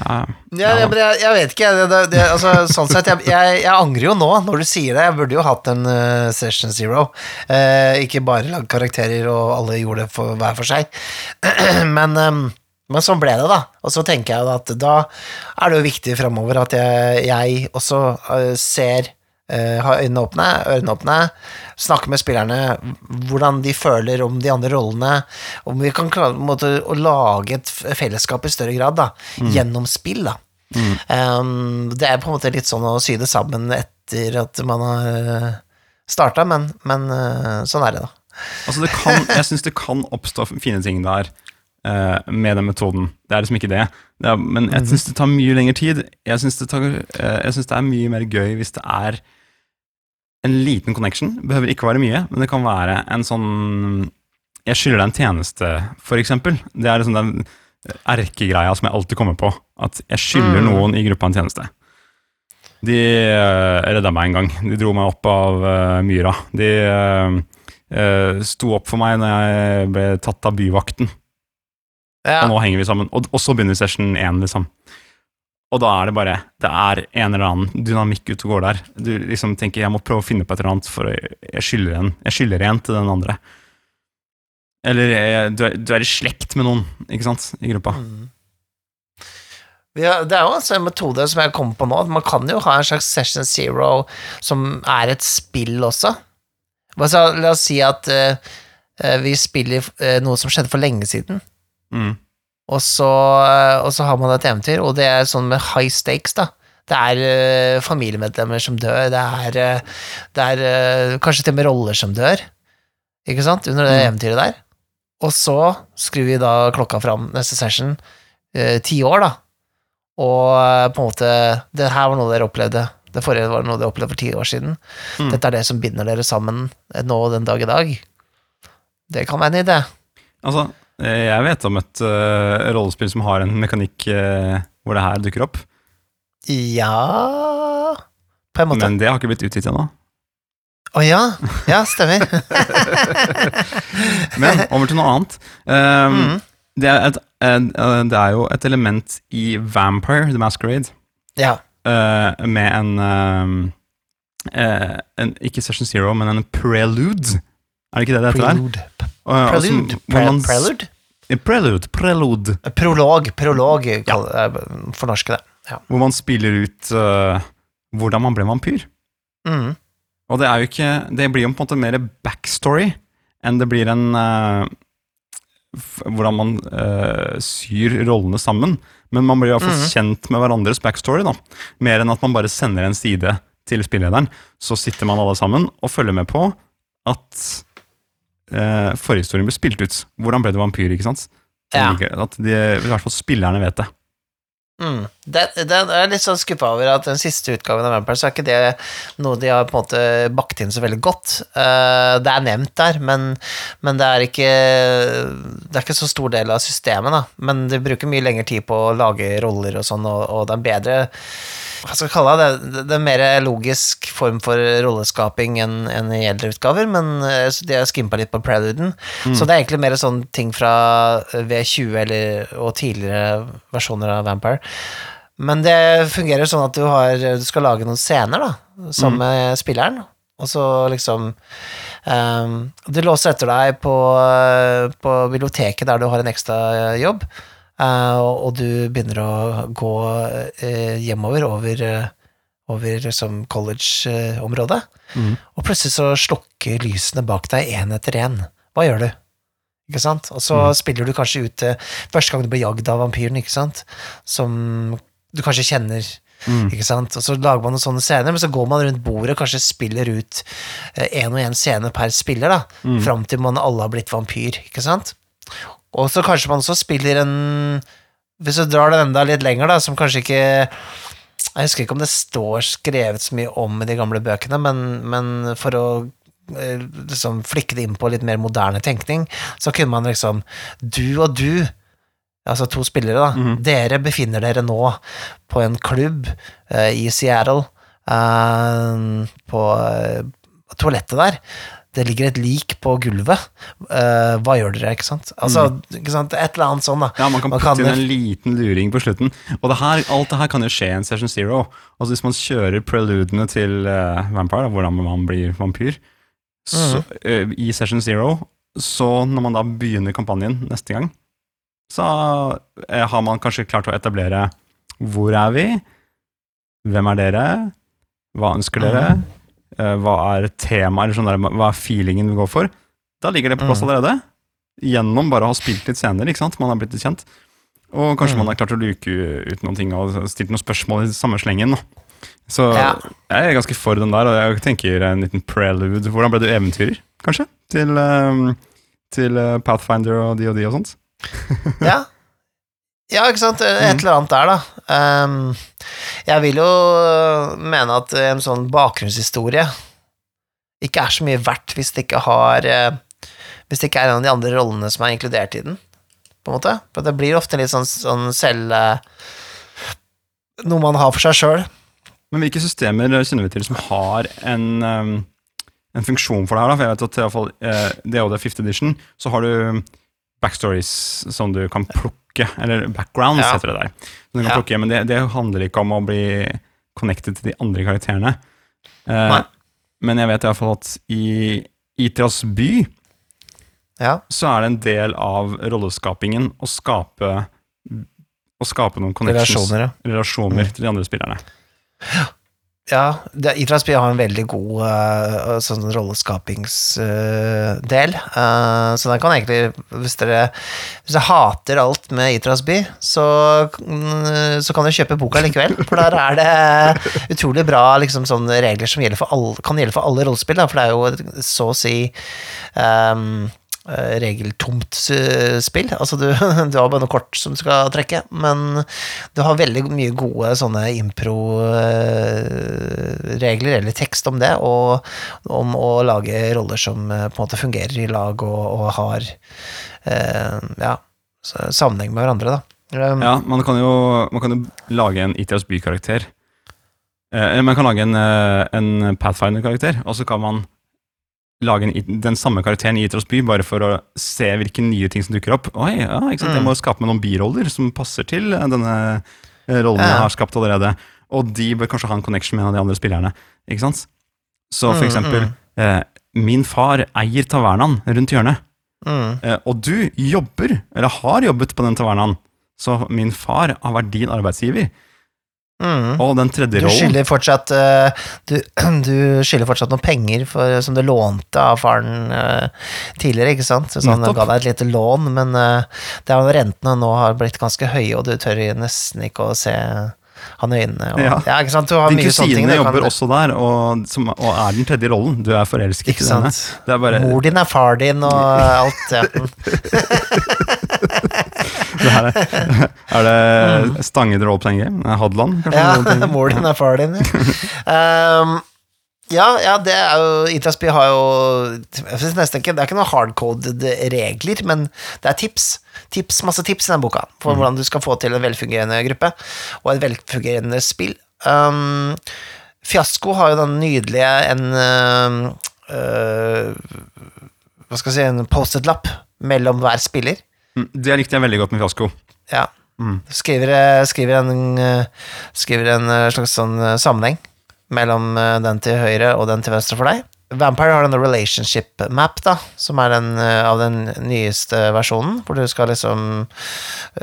Ja. Ja, ja, men jeg, jeg vet ikke. Det, det, det, altså, sånn sett, jeg, jeg, jeg angrer jo nå når du sier det. Jeg burde jo hatt en uh, Session Zero. Uh, ikke bare lagd karakterer, og alle gjorde det for, hver for seg. men, um, men sånn ble det, da. Og så tenker jeg at da er det jo viktig framover at jeg, også uh, ser eh, har øynene åpne, ørene åpne, snakke med spillerne hvordan de føler om de andre rollene, om vi kan klare måte, å lage et fellesskap i større grad, da, gjennom spill, da. Um, det er på en måte litt sånn å sy det sammen etter at man har starta, men, men uh, sånn er det, da. Altså det kan, jeg syns det kan oppstå fine ting der eh, med den metoden. Det er liksom ikke det. det er, men jeg syns det tar mye lengre tid. Jeg syns det, eh, det er mye mer gøy hvis det er en liten connection. Behøver ikke være mye, men det kan være en sånn Jeg skylder deg en tjeneste, for eksempel. Det er liksom den erkegreia som jeg alltid kommer på. At jeg skylder Mm. noen i gruppa en tjeneste. De uh, redda meg en gang. De dro meg opp av uh, myra. De uh, eh, sto opp for meg når jeg ble tatt av byvakten. Ja. Og nå henger vi sammen. Og, og så begynner session én, liksom. Og da er det bare Det er en eller annen dynamikk ute og går der. Du liksom tenker jeg må prøve å finne på et eller annet, for jeg, skylder en Jeg skylder en til den andre. Eller jeg, du, er, du er i slekt med noen, ikke sant, i gruppa. Mm. Ja, det er jo altså en metode som jeg kommer på nå. Man kan jo ha en slags Session Zero som er et spill også. Altså, La oss si at eh, eh, vi spiller uh, noe som skjedde for lenge siden, Mm. Og så, og så har man et eventyr, og det er sånn med high stakes, da. Det er eh, familiemedlemmer som dør, det er, eh, det er eh, kanskje til og med roller som dør, ikke sant, under det Mm. eventyret der. Og så skrur vi da klokka fram neste session, eh, ti år, da. Og eh, på en måte Det her var noe dere opplevde. Det forrige var noe dere opplevde for ti år siden. Mm. Dette er det som binder dere sammen nå nå den dag i dag. Det kan være en idé. Altså, eh, jeg vet om et uh, rollespill som har en mekanikk uh, hvor det her dukker opp, Ja På en måte. men det har ikke blitt utgitt ennå. Å ja. Ja, stemmer. Men over til noe annet. Um, mm. det, er et, eh, det er jo et element i Vampire, The Masquerade, Ja. uh, med en, um, eh, en Ikke Session Zero, men en prelude. Er det ikke det det heter? Prelude. Og Prelude. Pre man prelude? Eh, Prelude. Prelude. Prolog. Prolog, ja. eh, fornorske det. Ja. Hvor man spiller ut uh, hvordan man ble vampyr. Mm. Og det er jo ikke Det blir jo på en måte mer backstory enn det blir en uh, Hvordan man uh, syr rollene sammen. Men man blir i hvert fall Mhm. kjent med hverandres backstory, da. Mer enn at man bare sender en side til spillederen. Så sitter man alle sammen og følger med på at uh, forhistorien ble spilt ut. Hvordan ble du vampyr, ikke sant? Ja. At de, i hvert fall spillerne vet det. Mm. Det, det er litt sånn skuffa over at den siste utgaven av Vampire, så er ikke det noe de har på en måte bakt inn så veldig godt. Uh, det er nevnt der, men, men det er ikke Det er ikke så stor del av systemet, da. Men de bruker mye lengre tid på å lage roller og sånn, og, og det er bedre hva skal jeg kalle det? Det det er mer logisk form for rolleskaping enn en i eldre utgaver, men eh, så de har skimpa litt på preluden. Så det er egentlig mer sånn ting fra V20 eller, og tidligere versjoner av Vampire. Men det fungerer sånn at du, har, du skal lage noen scener da, sammen med spilleren, og så liksom um, Du låser etter deg på, på biblioteket der du har en ekstra jobb, eh, og, og du begynner å gå eh, hjemover over, eh, over liksom college-området, mm. og plutselig så slukker lysene bak deg én etter én. Hva gjør du? Ikke sant? Og så mm. spiller du kanskje ut eh, første gang du blir jagd av vampyren, ikke sant? Som du kanskje kjenner, Mm. ikke sant? Og så lager man noen sånne scener, men så går man rundt bordet og kanskje spiller ut én og én scene per spiller, da, Mm. fram til man alle har blitt vampyr, ikke sant? Og så kanskje man også spiller en Hvis du drar det enda litt lenger, da, som kanskje ikke Jeg husker ikke om det står skrevet så mye om i de gamle bøkene, men, men for å eh, liksom flikke det inn på litt mer moderne tenkning, så kunne man liksom Du og du, altså to spillere, da, Mhm. dere befinner dere nå på en klubb uh, i Seattle, uh, på uh, toalettet der. Det ligger et lik på gulvet. Uh, hva gjør dere, ikke sant? Altså, ikke sant? Et eller annet sånn, da. Ja, man kan Man putte kan- inn en liten luring på slutten. Og det her, alt det her kan jo skje i en Session Zero. Altså Hvis man kjører preludene til uh, Vampire, da, hvordan man blir vampyr, så, eh, i Session Zero, så når man da begynner kampanjen neste gang, så har man kanskje klart å etablere hvor er vi, hvem er dere, hva ønsker dere, Mhm. Hva er temaet, eller sånn hva er feelingen vi går for. Da ligger det på plass Mhm. allerede. Gjennom bare å ha spilt litt scener, ikke sant. Man har blitt litt kjent. Og kanskje mm. man har klart å luke ut noen ting og stilt noen spørsmål i samme slengen. Så Ja. jeg er ganske for den der, og jeg tenker en liten prelude. Hvordan ble du eventyrer, kanskje? Til, eh, til eh, Pathfinder og de og de og sånt? Ja. ja, ikke sant. Et Mhm. eller annet der, da. Um, jeg vil jo mene at en sånn bakgrunnshistorie ikke er så mye verdt hvis det ikke har eh, Hvis det ikke er en av de andre rollene som er inkludert i den, på en måte. For det blir ofte litt sånn, sånn selv eh, Noe man har for seg sjøl. Men hvilke systemer kjenner vi til som har en, um, en funksjon for det her? da? For jeg vet at i hvert fall eh, DOD 5th edition, så har du backstories som du kan plukke, eller backgrounds Ja. heter det der. Kan Ja. plukke, men det, det handler ikke om å bli connected til de andre karakterene. Eh, men jeg vet i hvert fall at i Itras by Ja. så er det en del av rolleskapingen å skape å skape noen connections, Relasjoner, relasjoner Mm. til de andre spillerne. Ja, det, Idrettsby har en veldig god uh, sånn rolleskapingsdel. Uh, så den kan egentlig Hvis dere, hvis dere hater alt med Idrettsby, så, så kan dere kjøpe boka likevel. For der er det utrolig bra liksom, regler som gjelder alle, kan gjelde for alle rollespill. Da, for det er jo så å si um, regeltomt spill. Altså du, du, har bare noe kort som du skal trekke, men du har veldig mye gode sånne impro-regler, eller tekst om det, og om å lage roller som på en måte fungerer i lag og, og har ja, sammenheng med hverandre, da. Um, ja, man kan jo, man kan jo lage en ITS by-karakter. Eh, man kan lage en, en Pathfinder-karakter, og så kan man lage en, den samme karakteren i Itros by, bare for å se hvilke nye ting som dukker opp. Oi, ja, ikke sant? Jeg må skape meg noen biroller som passer til denne rollen jeg har skapt allerede. Og de bør kanskje ha en connection med en av de andre spillerne. Ikke sant? Så for eksempel, eh, min far eier tavernaen rundt hjørnet. Mm. Eh, og du jobber, eller har jobbet på den tavernaen, så min far har vært din arbeidsgiver. Mm. Og den tredje Du rollen skylder fortsatt du, du fortsatt noen penger for, som du lånte av faren uh, tidligere, ikke sant? Så han ga deg et lite lån, men uh, det er jo rentene nå har blitt ganske høye, og du tør nesten ikke å se han i øynene. Og, ja. Ja. ikke sant? Du har Din mye sånne ting. kusine du jobber også der, og, som, og er den tredje rollen. Du er forelsket Ikke i sant? Det er bare Mor din er far din, og alt. Ja. det her er, er det Stangen role-playing game? Er Hadeland. Ja, mor din er far din, ja. Um, ja, ja, det er jo Itrasby har jo jeg synes nesten ikke, Det er ikke noen hardcoded regler, men det er tips. tips masse tips i den boka for hvordan du skal få til en velfungerende gruppe og et velfungerende spill. Um, Fiasko har jo den nydelige en uh, Hva skal jeg si, en Post-It-lapp mellom hver spiller. Mm, Det likte jeg veldig godt med Fiasko. Ja. Mm. Skriver, eh, skriver, en, eh, skriver en eh, slags sånn sammenheng mellom den til høyre og den til venstre for deg. Vampire har denne relationship map, da, som er den av den nyeste versjonen, hvor du skal liksom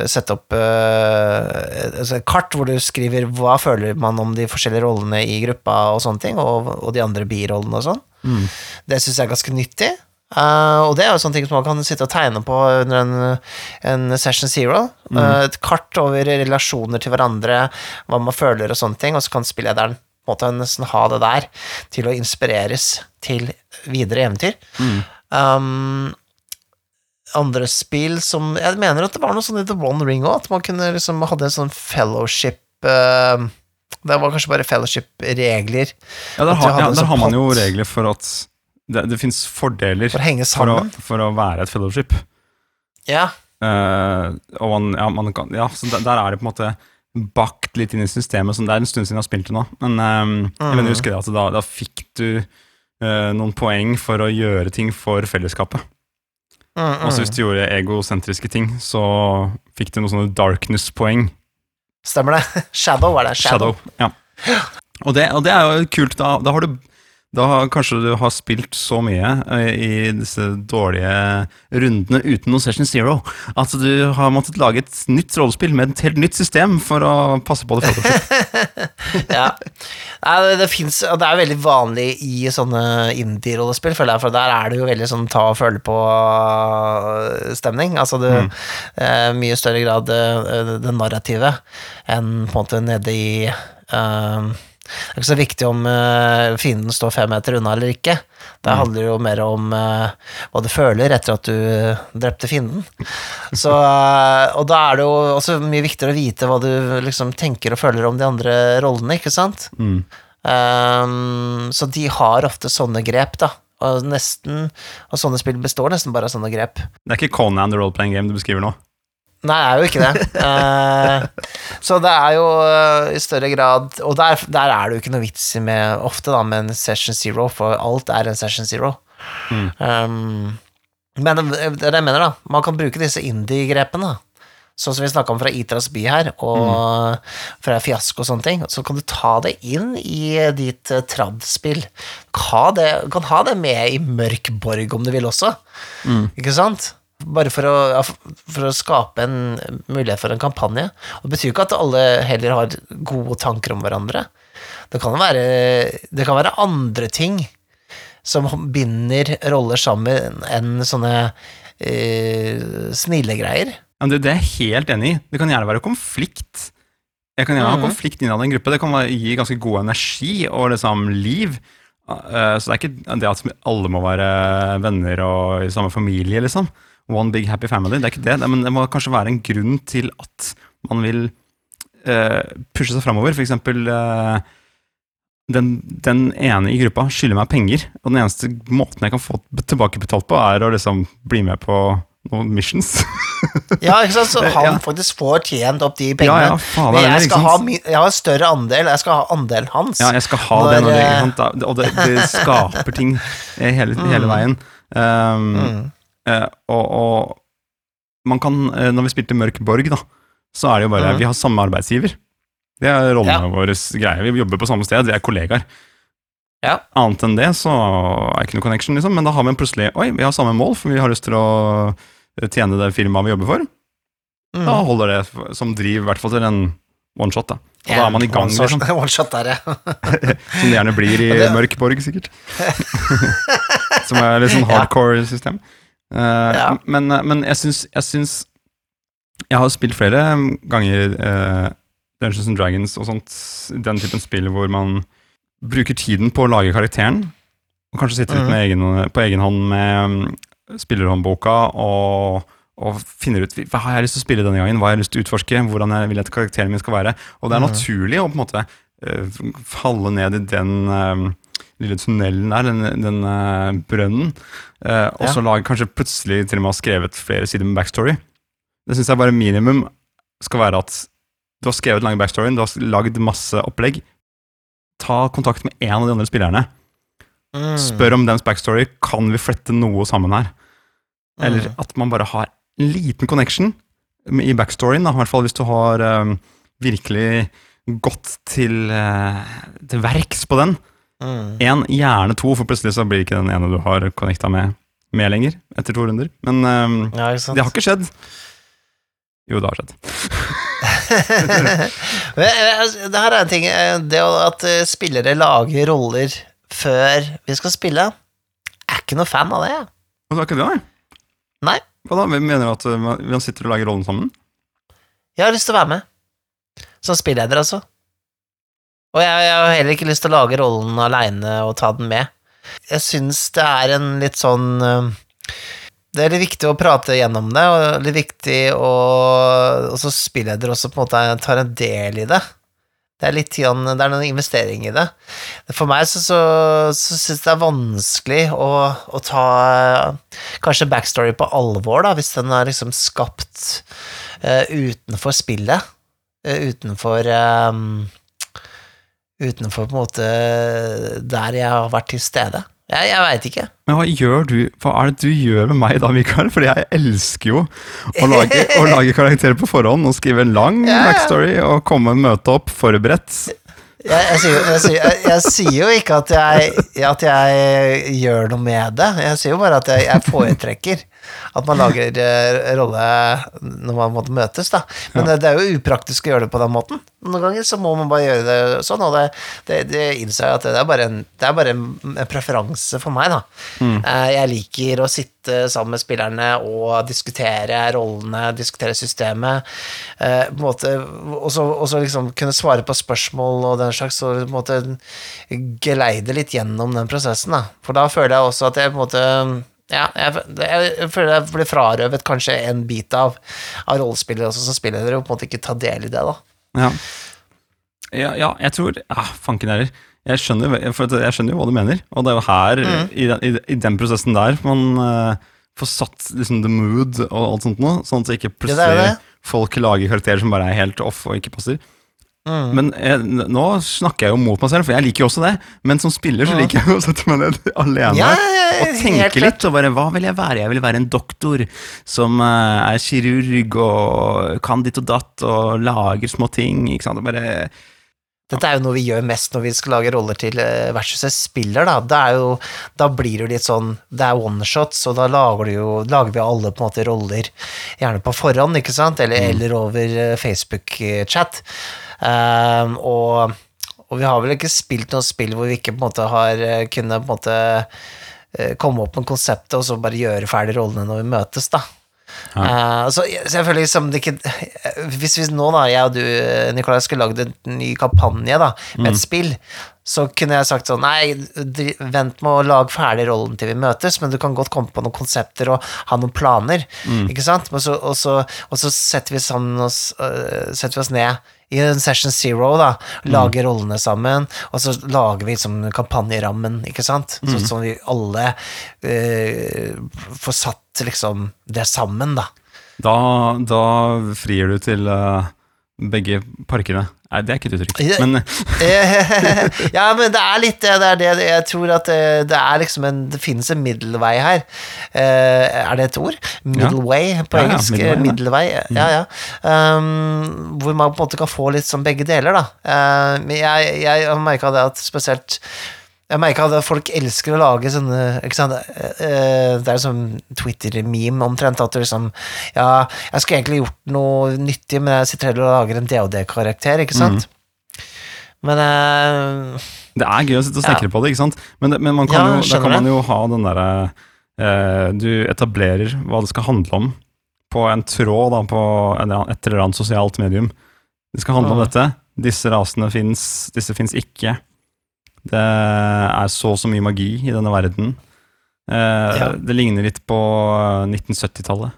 sette opp altså et kart hvor du skriver hva føler man om de forskjellige rollene i gruppa og sånne ting, og, og de andre birollene og sånn. Mm. Det syns jeg er ganske nyttig. Eh, og det er jo sånne ting som man kan sitte og tegne på under en, en session zero. Eh, et kart over relasjoner til hverandre, hva man føler og sånne ting, og så kan spillederen på en måte nesten ha det der til å inspireres til videre eventyr. Mm. Um, andre spill som Jeg mener at det var noe sånn i The One Ring òg, at man kunne liksom hadde en sånn fellowship uh, Det var kanskje bare fellowship-regler Ja, der, har, ja, der sånn har man jo regler for at det, det fins fordeler for å for å, for å være et fellowship. Ja. Uh, og man, ja, man kan, ja, så der, der er det på en måte bakt litt inn i systemet. Sånn, det er en stund siden jeg har spilt det nå. Men jeg Mm. mener, husker det at da, da fikk du uh, noen poeng for å gjøre ting for fellesskapet. Mm, Og så mm. hvis du gjorde egosentriske ting, så fikk du noen sånne darkness-poeng. Stemmer det. Shadow var det. Shadow. Shadow. Ja. Og det, og det er jo kult. Da, da har du da kanskje du har spilt så mye eh, i disse dårlige rundene uten noe Session Zero at du har måttet lage et nytt rollespill med et helt nytt system for å passe på det. ja. Nei, det, fins det er veldig vanlig i sånne indie-rollespill, føler jeg, for der er det jo veldig sånn ta og føle på-stemning. Altså det eh, mye større grad det, det narrativet enn på en måte nede i eh, det er ikke så viktig om uh, fienden står fem meter unna eller ikke. Det handler jo mer om uh, hva du føler etter at du eh, drepte fienden. Så, uh, og da er det jo også mye viktigere å vite hva du liksom tenker og føler om de andre rollene, ikke sant? Mm. Um, så de har ofte sånne grep, da. Og nesten Og sånne spill består nesten bare av sånne grep. Det er ikke Conan the role-playing game du beskriver nå. Nei, det er jo ikke det. Uh, så det er jo uh, i større grad Og der, der er det jo ikke noe vits i med ofte da med en session zero, for alt er en session zero. Mm. Um, men det er det jeg mener, da. Man kan bruke disse indie-grepene. Sånn som vi snakka om fra Itras by her, og fra Fiasko og sånne ting. Så kan du ta det inn i ditt trad-spill. Kan, kan ha det med i Mørk borg om du vil også, ikke sant? Bare for å, ja, for å skape en mulighet for en kampanje. Og det betyr ikke at alle heller har gode tanker om hverandre. Det kan være, det kan være andre ting som binder roller sammen enn sånne eh, snille greier. Ja, det, det er jeg helt enig i. Det kan gjerne være konflikt. Jeg kan gjerne ha Mhm. konflikt innad i en gruppe. Det kan være, gi ganske god energi og liksom liv. Eh, så det er ikke det at alle må være venner og i samme familie, liksom. One big happy family. Det er ikke det. Men det må kanskje være en grunn til at man vil uh, pushe seg framover. For eksempel eh, den, den ene i gruppa skylder meg penger, og den eneste måten jeg kan få tilbakebetalt på, er å liksom bli med på noen missions. Ja, ikke sant? Så han Ja. faktisk får tjent opp de pengene. ja, ja, faen, Men jeg skal ha jeg har større andel, jeg skal ha andelen hans. Ja, jeg skal ha Når, det, når det, eh, og det, det skaper ting hele, hele veien. Um, Mm. Eh, og, og man kan, eh, når vi spilte Mørk Borg, da, så er det jo bare Mm. Vi har samme arbeidsgiver. Det er rollene Ja. våre greier. Vi jobber på samme sted, vi er kollegaer. Ja. Annet enn det så er det ikke noe connection, liksom. Men da har vi plutselig Oi, vi har samme mål, for vi har lyst til å tjene det firmaet vi jobber for. Mm. Da holder det som driv, i hvert fall til en one shot. da Og da er man i gang, One shot- liksom. One shot der, ja. Som det gjerne blir i det- Mørk Borg, sikkert. Som er litt sånn hardcore system. Eh, Ja. Men, men jeg syns Jeg syns Jeg har spilt flere ganger uh, Dungeons and Dragons og sånt, den typen spill hvor man bruker tiden på å lage karakteren, og kanskje sitter litt med egen, på egen hånd med mm, spillerhåndboka og, og finner ut hva har jeg lyst til å spille denne gangen, hva har jeg lyst til å utforske, hvordan jeg vil at karakteren min skal være. Og det er Mhm. naturlig å på en måte uh, falle ned i den eh, lille tunnelen der, den, den uh, brønnen, Uh, og Ja. så lage kanskje plutselig til og med ha skrevet flere sider med backstory. Det syns jeg bare minimum skal være at du har skrevet lange backstoryen, du har lagd masse opplegg. Ta kontakt med en av de andre spillerne. Mm. Spør om dens backstory. Kan vi flette noe sammen her? Eller Mm. at man bare har en liten connection i backstoryen, da, i hvert fall hvis du har um, virkelig gått til, uh, til verks på den. Mm. Gjerne to, for plutselig så blir ikke den ene du har connecta med, med lenger, etter to runder. Men um, Ja, det har ikke skjedd. Jo, det har skjedd. Eh, altså, det her er en ting eh, Det at eh, spillere lager roller før vi skal spille, jeg er ikke noe fan av det. Og det er ikke det, nei? Nei. Hva da? Hvem mener du at man sitter og lager rollen sammen? Jeg har lyst til å være med. Som spilleder, altså. Og jeg, jeg har heller ikke lyst til å lage rollen aleine og ta den med. Jeg syns det er en litt sånn eh, Det er litt viktig å prate gjennom det, og litt viktig å også spilleder også på en måte tar en del i det. Det er litt det er noen investering i det. For meg så, så, så syns jeg det er vanskelig å, å ta eh, kanskje backstory på alvor, da, hvis den er liksom skapt uh, utenfor spillet. Uh, utenfor eh, Utenfor på en måte der jeg har vært til stede. Jeg, jeg veit ikke. Men hva gjør du Hva er det du gjør med meg da, Mikael? Fordi jeg elsker jo å lage, å lage karakterer på forhånd og skrive en lang Ja, ja. backstory og komme møte opp forberedt. Jeg, jeg, sier, sier, jeg, sier jo ikke at jeg, at jeg gjør noe med det. Jeg sier jo bare at jeg foretrekker at man lager eh, rolle når man måtte møtes, da. Men Ja. det, det er jo upraktisk å gjøre det på den måten. Noen ganger så må man bare gjøre det sånn, og det, det, det innser jeg at det er bare en, det er bare en, preferanse for meg, da. Mm. Jeg liker å sitte sammen med spillerne og diskutere rollene, diskutere systemet, eh, på en måte, og så liksom kunne svare på spørsmål og den slags, og på en måte geleide litt gjennom den prosessen, da. For da føler jeg også at jeg på en måte ja, jeg, jeg føler jeg blir frarøvet kanskje en bit av, av rollespillere også som dere og på en måte ikke ta del i det, da. Ja, ja, ja jeg tror ah, Fanken heller. Jeg skjønner, jeg skjønner jo hva du mener, og det er jo her, Mm. i, den, i, i den prosessen der, man uh, får satt liksom the mood og alt sånt noe, sånn at ikke plutselig det jo det. folk lager karakterer som bare er helt off og ikke passer. Mm. Men jeg, nå snakker jeg jo mot meg selv, for jeg liker jo også det. Men som spiller så liker jeg jo å sette meg ned alene Ja, og tenke litt. Og bare, hva vil jeg være? Jeg vil være en doktor som uh, er kirurg og kan ditt og datt og lager små ting. Ikke sant? Og bare, Dette er jo noe vi gjør mest når vi skal lage roller til eh, versus et spiller, da. Det er jo, da blir det jo litt sånn Det er one-shots, og da lager, jo, lager vi alle på en måte roller gjerne på forhånd, ikke sant? Eller, eller over eh, Facebook-chat. Um, og, og vi har vel ikke spilt noe spill hvor vi ikke på en måte har eh, kunnet på en måte eh, komme opp med konseptet og så bare gjøre ferdig rollene når vi møtes, da. Så, jeg- så føler liksom det ikke Hvis hvis nå, da, jeg og du, Nikolai, skulle lagd en ny kampanje da, med et spill, så kunne jeg sagt sånn Nei, vent med å lage ferdig rollen til vi møtes, men du kan godt komme på noen konsepter og ha noen planer, ikke sant? Men så, og, så, og så setter vi oss uh, Setter vi oss ned i den session zero, da, lager rollene sammen, og så lager vi liksom kampanjerammen, ikke sant? Så, sånn vi alle uh, får satt liksom det sammen, da. Da, da frir du til eh, begge parkene. Nei, det er ikke et uttrykk. Ja. Men ja, men det er litt det. Det er det jeg tror at det, det er liksom en Det finnes en middelvei her. Eh, er det et ord? Middle way på Ja, ja, engelsk. middelvei, ja. middelvei. Ja, ja. Um, hvor man på en måte kan få litt sånn begge deler, da. Eh, men jeg, jeg merka det at spesielt jeg merka at folk elsker å lage sånne ikke sant? Eh, Det er sånn Twitter-meme omtrent, at du liksom Ja, jeg skulle egentlig gjort noe nyttig, men jeg sitter heller og lager en DOD-karakter, ikke sant? Men uh, det er gøy å sitte og snekre på det, ikke sant? Men, det, men man kan Ja, jo, da kan man jo ha den derre uh, Du etablerer hva det skal handle om på en tråd da, på en, et eller annet sosialt medium. Det skal handle om dette. Disse rasene fins, disse fins ikke. Det er så og så mye magi i denne verden. Eh, Ja. Det ligner litt på eh, 1970-tallet.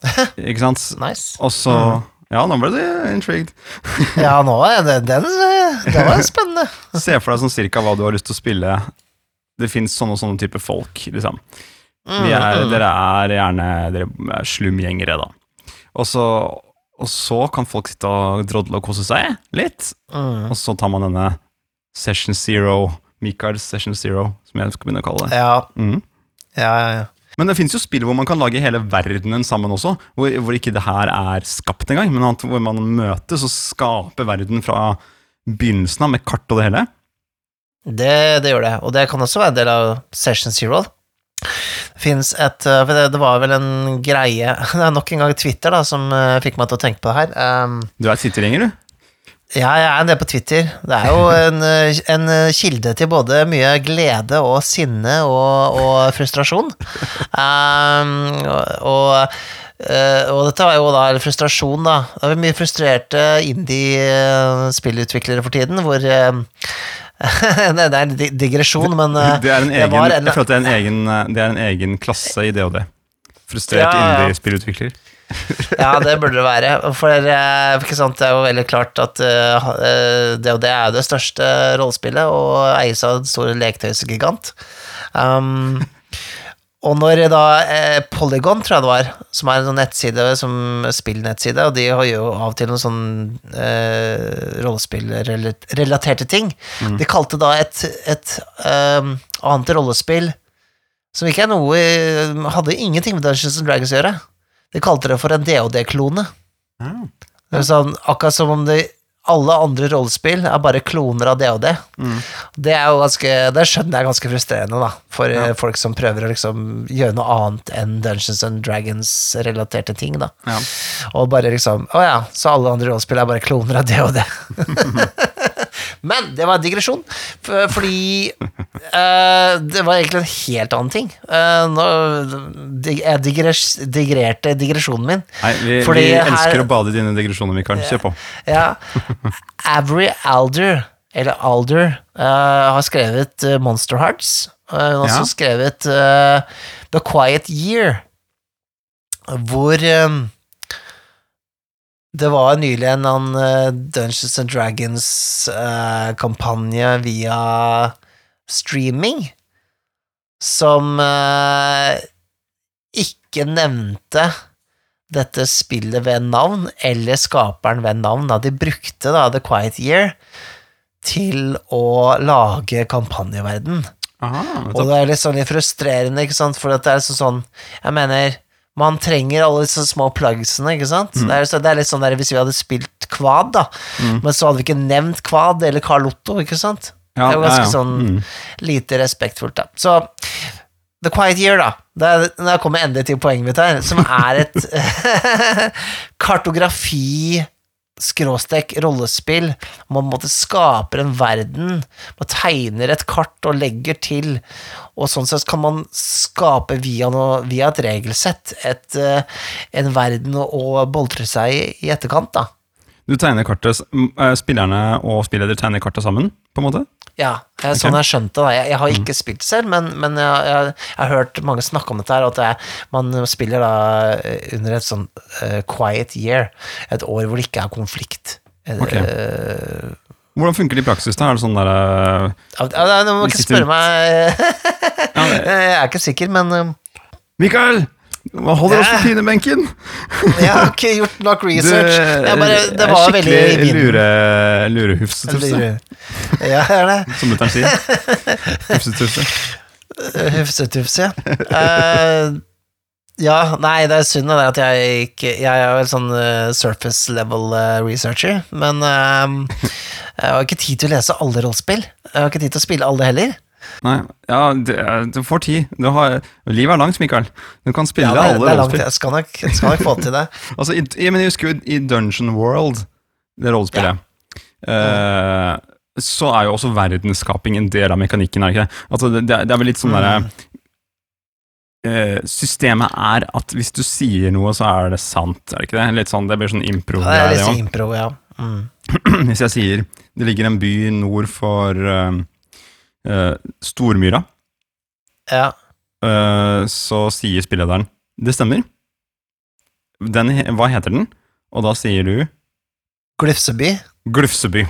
Ikke sant? nice. Og så Mm. Ja, nå ble du intrigued. Ja, nå er det, den, det var spennende. Se for deg sånn cirka hva du har lyst til å spille. Det fins sånne og sånne type folk, liksom. Vi er, Mm, dere er gjerne Dere er slumgjengere, da. Og så, og så kan folk sitte og drodle og kose seg litt. mm. Og så tar man denne Session Zero, Michaels Session Zero, som jeg skal begynne å kalle det. Ja, Mm. ja, ja, ja. Men det fins jo spill hvor man kan lage hele verdenen sammen også, hvor, hvor ikke det her er skapt engang, men at, hvor man møtes og skaper verden fra begynnelsen av, med kart og det hele. Det, det gjør det, og det kan også være en del av Session Zero. Det et uh, det, var vel en greie Det er nok en gang Twitter da som uh, fikk meg til å tenke på det her. Um, Du er Twitter-gjenger, du. Ja, jeg er del på Twitter. Det er jo en, uh, en uh, kilde til både mye glede og sinne og, og frustrasjon. Um, og, og Uh, og dette var jo da eller frustrasjon, da. Det er mye frustrerte indie-spillutviklere for tiden, hvor Nei, Det er en digresjon, men Det er en egen, en- jeg føler at det er en egen, eh, det er en egen klasse i DOD. Frustrert ja. indie-spillutvikler. Ja, det burde det være. For eh, sant, det er jo veldig klart at eh, eh, det, og det er det største rollespillet, og eies av en stor leketøysgigant. Um, og når da eh, Polygon, tror jeg det var, som er en sånn nettside, som spillnettside, og de har jo av og til noen sånn eh, rollespillrelaterte ting, de kalte da et, et um, annet rollespill som ikke er noe Hadde ingenting med Dungeons and Dragons å gjøre. De kalte det for en DOD-klone. Ja. Er sånn, akkurat som om de, alle andre rollespill er bare kloner av DOD. Mm. Det er jo ganske Det skjønner jeg er ganske frustrerende, da, for Ja. folk som prøver å liksom gjøre noe annet enn Dungeons and Dragons-relaterte ting, da. Ja. Og bare liksom Å ja, så alle andre rollespill er bare kloner av DOD. Men det var en digresjon, fordi uh, det var egentlig en helt annen ting. Uh, nå, jeg digres, digrerte digresjonen min. Nei, vi, vi her- elsker å bade i dine digresjoner, Mikael. Kjør på. Ja. Avery Alder, eller Alder, uh, har skrevet Monster Hearts. Hun har også Ja. skrevet The Quiet Year, hvor eh, det var nylig en annen eh, Dungeons and Dragons-kampanje via streaming som eh, ikke nevnte dette spillet ved navn, eller skaperen ved navn. Da. De brukte da The Quiet Year til å lage kampanjeverden. Aha, Og det er litt sånn litt frustrerende, ikke sant, for det er så sånn Jeg mener, man trenger alle disse små plugsene, ikke sant? Det, er, så det er litt sånn der hvis vi hadde spilt Kvad, da, men så hadde vi ikke nevnt Kvad eller Carlotto, ikke sant? Ja, det er jo ganske ja, ja. sånn Mm. lite respektfullt, da. Så The Quiet Year, da. Der, der kommer jeg endelig til poenget mitt her, som er et kartografi skråstrek rollespill. Man måtte skaper en verden, man tegner et kart og legger til, og sånn sett kan man skape via, noe, via et regelsett et, eh, en verden å, boltre seg i i etterkant, da. Du tegner kartet, eh, Spillerne og spilleder tegner kartet sammen, på en måte? Ja, jeg, sånn jeg skjønte det. Jeg, jeg har ikke spilt selv, men, men jeg, jeg, jeg har hørt mange snakke om dette her, at man spiller da eh, under et sånn uh, quiet year, et år hvor det ikke er konflikt. Okay. Ok. Eh, Hvordan funker det i praksis? da? Er det sånn der, uh, ja, ja, Nå må ikke spørre meg Jeg er ikke sikker, men eh, Mikael! Hva holder oss på pinebenken? jeg har ikke gjort nok Du research. Jeg bare, det er var veldig i vinden. lure, lurehufsetufse, Ja, det er det. som mutter'n sier. Hufsetufse. Hufsetufse, ja. Eh, ja, nei, det er synd at jeg ikke Jeg er vel sånn uh, surface level uh, researcher, men um, jeg har ikke tid til å lese alle rollespill. Jeg har ikke tid til å spille alle heller. Nei, ja, du får tid. Du har, livet er langt, Mikael. Du kan spille Ja, det, alle det er rollespill. jeg skal nok, skal nok få til det. Altså, i, men jeg husker jo i Dungeon World, det rollespillet, eh, så er jo også verdensskaping en del av mekanikken, er det ikke det? Altså, det, det er- vel litt sånn derre eh, Systemet er at hvis du sier noe, så er det sant, er det ikke det? Litt sånn, det blir sånn impro. Ja, det er litt sånn impro, ja. Mm. Hvis jeg sier det ligger en by nord for uh, uh, Stormyra, ja. uh, så sier spillederen det stemmer. Den, hva heter den? Og da sier du Glufseby. Glufseby.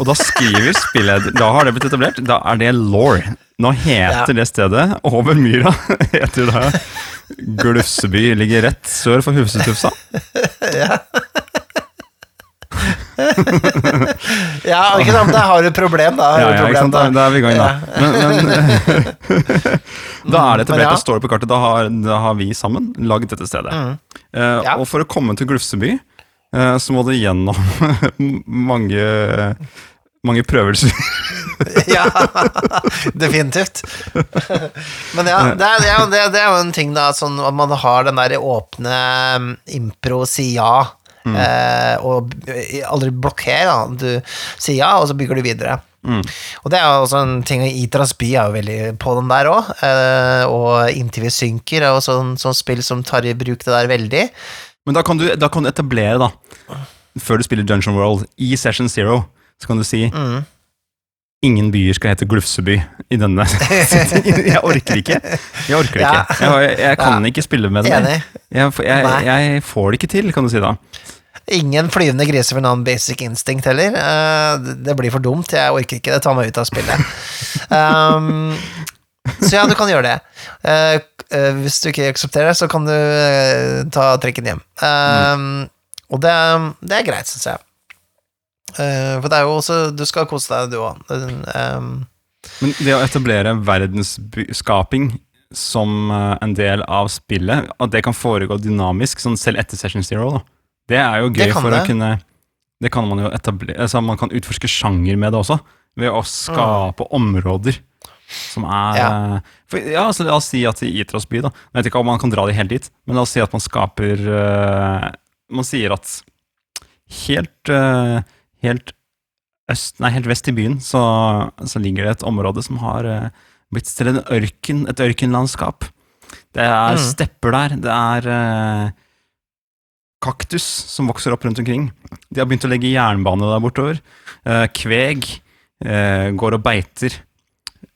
Og da skriver spillet Da har det blitt etablert. Da er det law. Nå heter Ja. det stedet over myra heter det Glufseby. Ligger rett sør for Hufsetufsa. ja. ja, ikke sant, da har du problem, da. Ja, ja, ikke sant? Da, da er vi i gang, da. Men, men Da er det etablert, ja. og står på kartet. Da har, da har vi sammen lagd dette stedet. Mm. Uh. Og for å komme til Glufseby, så må du gjennom mange mange prøvelser. ja, definitivt. Men ja, det er, det, er, det, er jo en ting, da, sånn at man har den der åpne um, impro, si ja, Mm. eh, og aldri blokker, da. Du sier ja, og så bygger du videre. Mm. Og det er jo også en ting Itras by er jo veldig på den der òg, eh, og Inntil vi synker er jo sånn, sånn spill som tar i bruk det der veldig. Men da kan, du, da kan du etablere, da, før du spiller Dungeon World, i Session Zero, så kan du si Mm. Ingen byer skal hete Glufseby i denne. Jeg orker ikke. Jeg orker det Ja. ikke. Jeg, jeg kan Ja. ikke spille med det. Jeg, får- jeg, jeg får det ikke til, kan du si da. Ingen flyvende griser med navn Basic Instinct heller. Eh, det- det blir for dumt. Jeg orker ikke det. Ta meg ut av spillet. Um, så ja, du kan gjøre det. Uh, uh, hvis du ikke aksepterer det, så kan du uh, ta trikken hjem. Mm. Og det, det er greit, syns jeg. For det er jo også Du skal kose deg, du òg. Men det å etablere verdensskaping som en del av spillet, at det kan foregå dynamisk, sånn selv etter Session Zero, da. det er jo gøy for for å kunne Det kan man jo etablere altså Man kan utforske sjanger med det også, ved å skape områder som er Ja. eh, for, ja, altså, La oss si at i Itras by, da Jeg vet ikke om man kan dra det helt dit, men la oss si at man skaper uh, Man sier at helt, uh, helt øst, nei, helt vest i byen så, så ligger det et område som har uh, blitt til en ørken, et ørkenlandskap. Det er Mm. stepper der, det er kaktus som vokser opp rundt omkring. De har begynt å legge jernbane der bortover. Kveg går og beiter.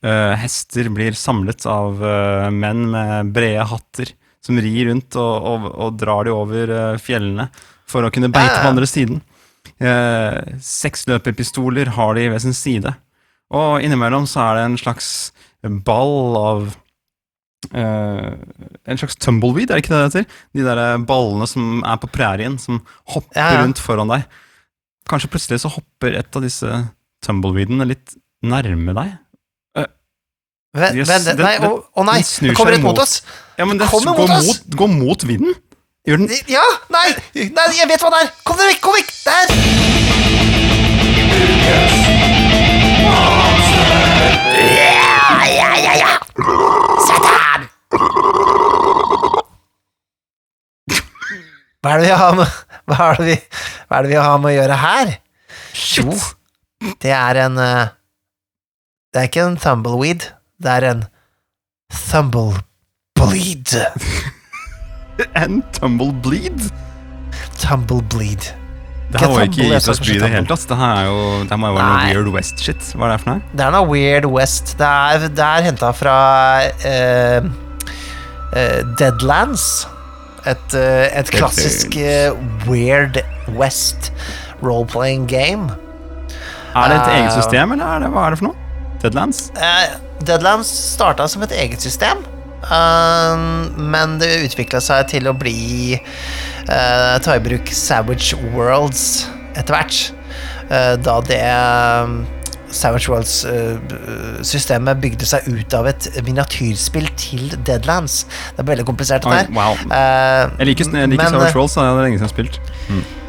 Eh, hester blir samlet av eh, menn med brede hatter som rir rundt og, og, og drar de over eh, fjellene for å kunne beite ja. på andre siden. Eh, Seksløperpistoler har de ved sin side. Og innimellom så er det en slags ball av eh, En slags tumbleweed, er det ikke det det heter? De der ballene som er på prærien, som hopper Ja, ja. rundt foran deg. Kanskje plutselig så hopper et av disse tumbleweedene litt nærme deg. Vent, vent, nei, å å nei, den kommer rett mot oss! Ja, men det Kommer går mot oss! mot, går mot vinden. Gjør den Ja, nei, nei, jeg vet hva det er! Kom deg vekk, kom vekk! Der! Ja, ja, ja, ja! Satan! Hva er det vi har med Hva er det vi Hva er det vi har med å gjøre her? Jo, det er en eh, Det er ikke en tumbleweed, det er en thumblebleed. En Tumblebleed? Tumblebleed. Det her var jo ikke Isas by i det hele tatt. Det her er jo, det må jo være noe. Weird West-shit. Hva er det for noe? Det er noe Weird West. Det er, det er henta fra uh, uh, Deadlands. Et, uh, et klassisk Weird West role-playing game. Er det et eget system, eller er det, hva er det for noe? Deadlands? Uh, Deadlands starta som et eget system, Uh, men det utvikla seg til å bli uh, ta i bruk Savage Worlds etter hvert. Uh, da det Savage Worlds-systemet bygde seg ut av et miniatyrspill til Deadlands. Det er veldig komplisert, det der. wow. Uh, Jeg liker, jeg liker men, Savage Worlds, det er lenge siden jeg har spilt.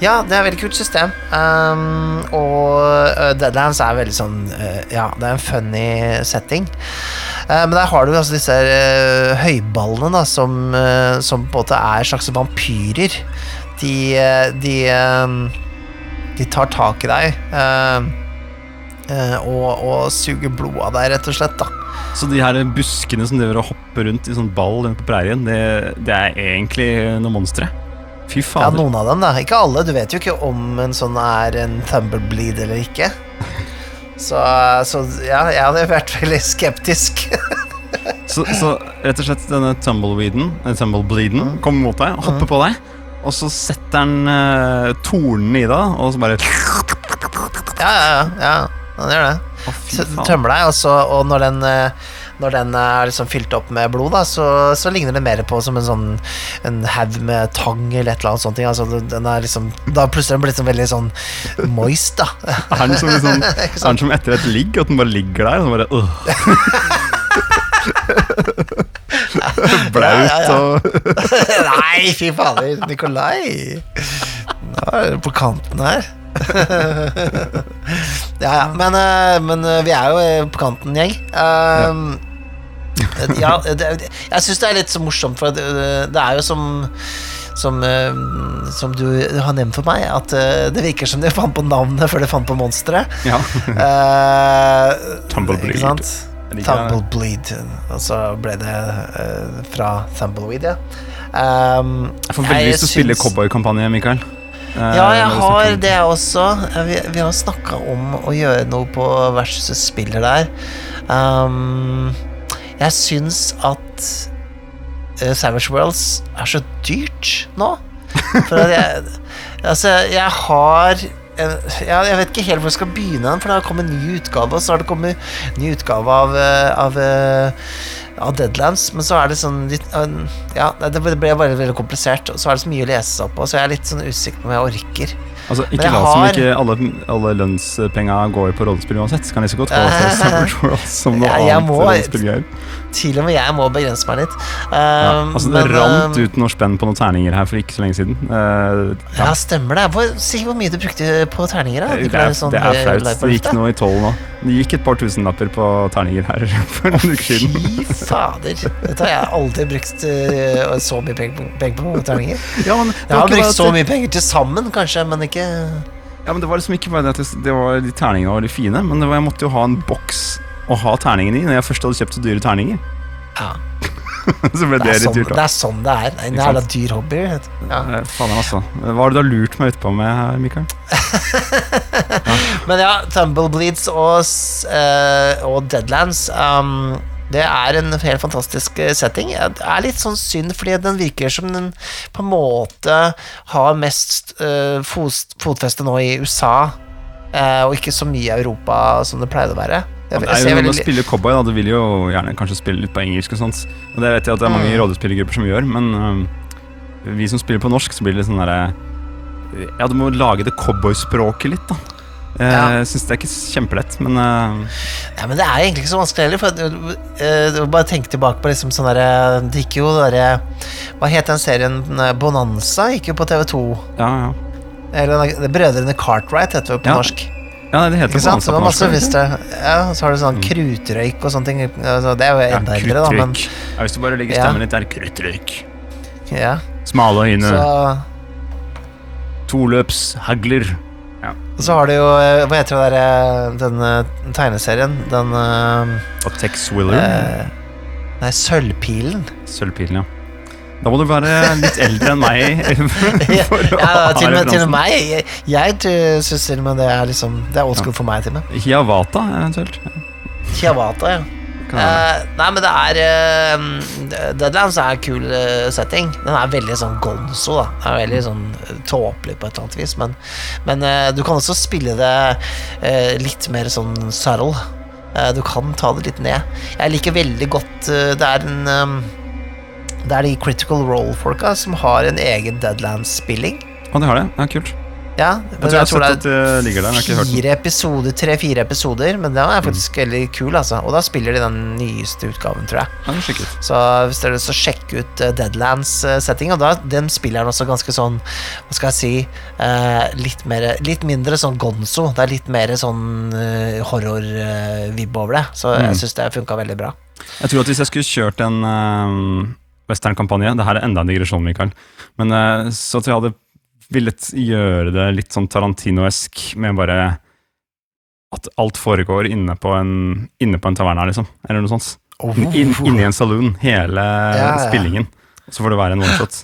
ja, det er et veldig kult system. Um, og Deadlands er veldig sånn Ja, det er en funny setting. Uh, men der har du altså disse uh, høyballene da, som, som på en måte er slags vampyrer. De, de, de tar tak i deg og, og suger blod av deg, rett og slett. da Så de her buskene som driver og hopper rundt i sånn ball på prærien, det, det er egentlig noen monstre. Fy Ja, fader. Noen av dem, da. Ikke alle. Du vet jo ikke om en sånn er en Thumblebleed eller ikke. Så, så ja, jeg hadde vært veldig skeptisk. Så, så rett og slett denne tumbleweeden, eller tumblebleeden, kommer mot deg, hopper på deg, og så setter den uh, tornene i deg, og så bare Ja, ja, ja. Han gjør det. Tømmer deg, og, og når den eh, når den er liksom fylt opp med blod, da, så, så ligner det mer på som en sånn En haug med tang eller et eller annet sånt. Altså, den er liksom Da plutselig den blitt sånn veldig sånn moist, da. Er den som, liksom, er den som etter et ligg, at den bare ligger der, og så bare øh. Blaut Ja, ja, ja. og Nei, fy fader, Nikolai. Nå er du på kanten her. ja, ja, men, eh, men eh, vi er jo eh, på kanten, gjeng. Um, ja, det, jeg syns det er litt så morsomt, for det, det er jo som som, som du har nevnt for meg, at det virker som de fant på navnet før de fant på monsteret. Ja. uh, Tumbleweed. Tumblebleed. Og så ble det uh, fra Tumbleweed, ja. Um, Jeg får veldig lyst til å spille cowboykampanje, Mikael. Eh, Ja, jeg har det også. Eh, Vi, vi har snakka om å gjøre noe på versus spiller der. Um, jeg syns at uh, Savage Worlds er så dyrt nå. For at jeg Altså, jeg har en- ja, Jeg vet ikke helt hvor jeg skal begynne, for det har kommet en ny utgave, og så har det kommet en ny utgave av, eh, av, eh, av Deadlands, men så er det sånn litt eh, Ja, det ble bare veldig komplisert, og så er det så mye å lese seg opp på, så jeg er litt sånn usikker på om jeg orker. Altså, ikke la som ikke alle, alle lønnspenga går på rollespill uansett. Kan jeg så godt gå til Savage Worlds som noe jeg, jeg annet rollespillgreier. Til og med jeg må begrense meg litt. Ja, Um, altså, det men, rant um, ut noe spenn på noen terninger her for ikke så lenge siden. Uh, Ja, stemmer det. Hvor, si hvor mye du brukte på terninger. da det, ble er, sånn det er flaut. Det gikk noe i tolv nå. Det gikk et par tusenlapper på terninger her for noen uker siden. Fy fader. Dette har jeg aldri brukt uh, så mye penger penger på terninger. Ja, men, det Jeg har brukt så mye penger til sammen, kanskje, men ikke Ja, men Det var liksom ikke bare det at det, det var, de terningene var de fine, men det var, jeg måtte jo ha en boks å ha terningene i når jeg først hadde kjøpt så dyre terninger. Ja, så ble det det, sånn, dyrt, det er sånn det er. En jævla dyr hobby. Ja. Faen altså. Hva har du da lurt meg utpå med her, Mikael? Men ja, Thumblebleeds og, eh, og Deadlands um, Det er en helt fantastisk eh, setting. Det er litt sånn synd, fordi den virker som den på en måte har mest eh, fotfeste nå i USA, og ikke så mye i Europa som det pleide å være. Jeg, Det er jo når Å spille cowboy, da. Du vil jo gjerne kanskje spille litt på engelsk og sånt. Og det vet jeg at det er mange Mm. rollespillergrupper som gjør, men øhm, vi som spiller på norsk, så blir det litt sånn derre Ja, du må lage det cowboyspråket litt, da. Jeg Ja. syns det er ikke kjempelett, men uh... ja, men det er egentlig ikke så vanskelig heller. For uh, bare tenk tilbake på liksom sånn derre Det gikk jo derre Hva het den serien? eh, Bonanza gikk jo på TV2. ja, ja. Eller det er Brødrene Cartwright heter det på Ja, norsk. Ja, det heter Ikke sant? På norsk, masse. Ja, så har du sånn krutrøyk og sånne ting. Altså, det er jo Ja, enda eldre, da, men. Ja, hvis du bare legger Ja. stemmen litt der, kruttrøyk. ja. Smale øyne. Så toløpshagler. Ja. Så har du jo eh, Hva heter det der, eh, den eh, tegneserien? Den Og Tex Willer. eh, Nei, Sølvpilen. Sølvpilen, ja. Da må du være litt eldre enn meg. for å Ja, ja, til, og med, til og med meg. Jeg, jeg syns til og med det er liksom Det er old school for meg, til og med. Hiawata, eventuelt. Hiawata, ja. Uh. Nei, men det er uh, Deadlands er en kul eh, setting. Den er veldig sånn gonzo, da. Det er veldig sånn tåpelig på et eller annet vis, men, men du kan også spille det litt mer sånn subtle. Du kan ta det litt ned. Jeg liker veldig godt Det er en Det er de Critical Role-folka som har en egen Deadlands-spilling. Å, de har det? Ja, kult. Ja, Jeg tror jeg sett at det ligger der. men Jeg fire episoder, tre-fire episoder, men den er faktisk veldig kul, altså. Og da spiller de den nyeste utgaven, tror jeg. Ja, det er. Så hvis dere har lyst til å sjekke ut eh, Deadlands-settinga, da den spiller den også ganske sånn Hva skal jeg si eh, litt, mer, litt mindre sånn gonzo. Det er litt mer sånn uh, horror-vibb over det. Så Mm. jeg syns det funka veldig bra. Jeg tror at hvis jeg skulle kjørt en uh, westernkampanje Det her er enda en digresjon, Mikael. Men eh, så tror jeg hadde villet gjøre det litt sånn Tarantino-esk med bare at alt foregår inne på en, inne på en taverna, liksom. Eller noe sånt. Inn, inni en saloon, hele ja. spillingen. Så får det være en one-shot.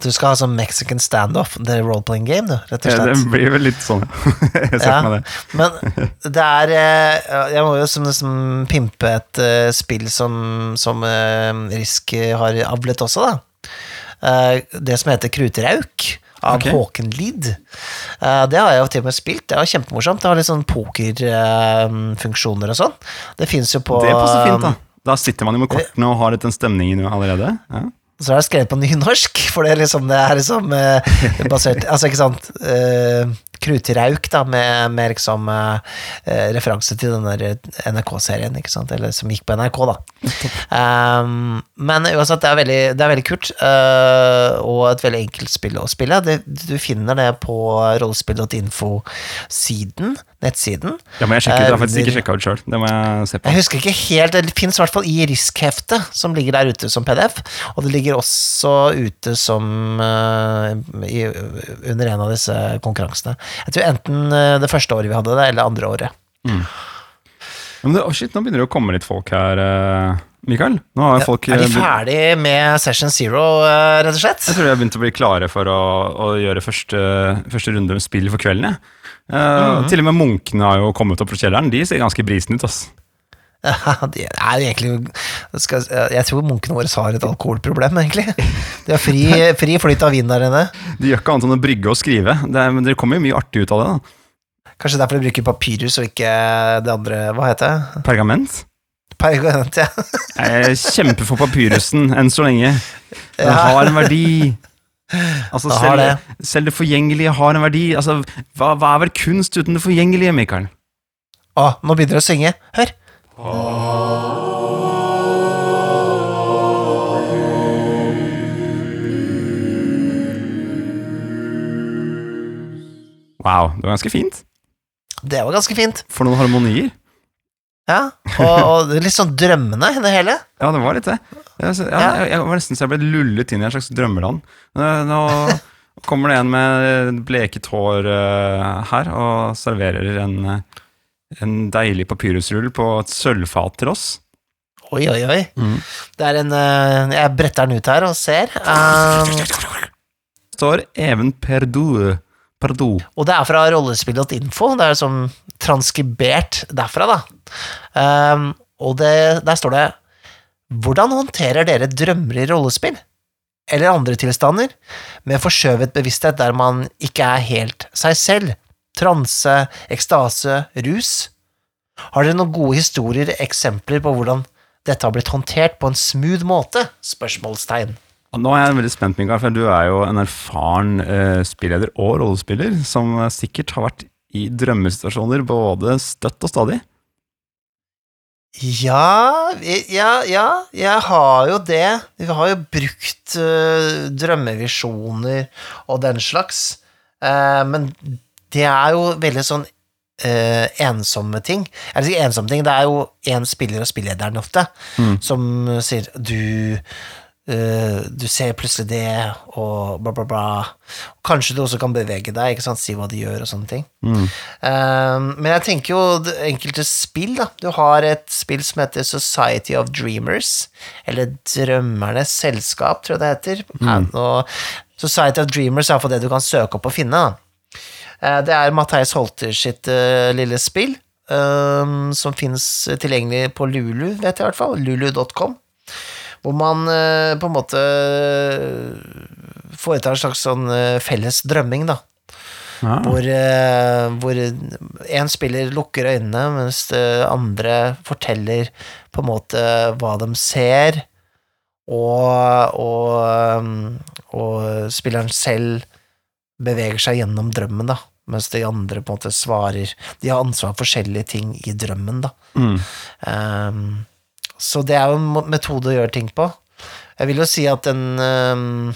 Du skal ha sånn Mexican standoff, det er role-playing game, du, rett og slett. Ja. Det blir vel litt sånn. Jeg ser Ja. meg det. Men det er eh, Jeg må jo som som pimpe et uh, spill som, som uh, Risk har avlet også, da. Uh, det som heter Kruterauk. Av okay. Håken Lid. Det har jeg jo til og med spilt. Det var kjempemorsomt. Det har litt sånn pokerfunksjoner og sånn. Det fins jo på Det passer fint, da. Da sitter man jo med kortene og har litt den stemningen allerede. Ja. Så er det skrevet på nynorsk, for det er liksom, det er liksom eh, basert Altså, ikke sant uh, Kruterauk, da, med, med liksom eh, eh, referanse til den der NRK-serien, ikke sant, eller som gikk på NRK, da. Um, men uansett, det er veldig, det er veldig kult, uh, og et veldig enkelt spill å spille. Det, du finner det på rollespill.info-siden, nettsiden. ja, men jeg sjekker det Jeg har faktisk Eh, ikke sjekka ut sjøl. Det må jeg se på. Jeg husker ikke helt, det finnes i hvert fall i Risk-heftet, som ligger der ute som PDF, og det ligger også ute som uh, i, under en av disse konkurransene. Jeg tror enten eh, det første året vi hadde det, eller andre året. Men det, å shit, nå begynner det å komme litt folk her, eh, Mikael. Nå har folk Er de eh, ferdig med Session Zero, rett og slett? Jeg tror jeg har begynt å bli klare for å, å gjøre første, første runde med spill for kvelden. Ja. Uh, mm -hmm. Til og med munkene har jo kommet opp fra kjelleren. De ser ganske brisne ut. ass. Ja, de er egentlig skal, Jeg tror munkene våre har et alkoholproblem, egentlig. De har fri, fri flyt av vin der inne. De gjør ikke annet enn å brygge og skrive. Det, men det kommer jo mye artig ut av det. da. Kanskje derfor de bruker papyrus og ikke det andre Hva heter det? Pergament. Pergament, ja. Jeg kjemper for papyrusen enn så lenge. Den Ja. har en verdi. Altså, Det har selv, selv det forgjengelige har en verdi. Altså, hva, hva er vel kunst uten det forgjengelige, Mikael? Å, nå begynner det å synge. Hør. Wow, det var ganske fint. Det var ganske fint. For noen harmonier. Ja, og, og litt sånn drømmende, det hele. Ja, det var litt det. Jeg, Ja. jeg, jeg var nesten så jeg ble lullet inn i en slags drømmeland. Nå kommer det en med bleket hår eh, her og serverer en, eh, en deilig papyrusrull på et sølvfat til oss. Oi, oi, oi. Mm. Det er en uh, Jeg bretter den ut her og ser. Um, står Even Perdu. Perdu. og det er fra rollespill.info. Det er som transkribert derfra, da. Um, og det, der står det Hvordan håndterer dere drømmer i rollespill? Eller andre tilstander? Med forskjøvet bevissthet der man ikke er helt seg selv. Transe, ekstase, rus. Har dere noen gode historier, eksempler på hvordan dette har blitt håndtert på en smooth måte? Spørsmålstegn. Nå er jeg veldig spent, Mikael, for du er jo en erfaren eh, spilleder og rollespiller som sikkert har vært i drømmesituasjoner både støtt og stadig. Ja, ja, ja, jeg har jo det. Vi har jo brukt øh, drømmevisjoner og den slags. Eh, men det er jo veldig sånn Uh, ensomme ting. Eller ikke ensomme ting, det er jo én spiller og spillederen ofte Mm. som sier du uh, du ser plutselig det, og bla, bla, bla. Kanskje du også kan bevege deg, ikke sant, si hva du gjør og sånne ting. Mm. Uh, men jeg tenker jo enkelte spill, da. Du har et spill som heter Society of Dreamers, eller Drømmernes selskap, tror jeg det heter. Mm. Society of Dreamers er iallfall det du kan søke opp og finne. Da. Eh, Det er Matheis Holter sitt eh, lille spill, eh, som finnes tilgjengelig på Lulu, vet jeg i hvert fall. Lulu.com. Hvor man eh, på en måte foretar en slags sånn felles drømming, da. Ja. Hvor, eh, hvor en spiller lukker øynene, mens det andre forteller på en måte hva de ser, og, og, um, og spilleren selv beveger seg gjennom drømmen, da. Mens de andre på en måte svarer De har ansvar for forskjellige ting i drømmen, da. Mm. Um, så det er jo en metode å gjøre ting på. Jeg vil jo si at den um,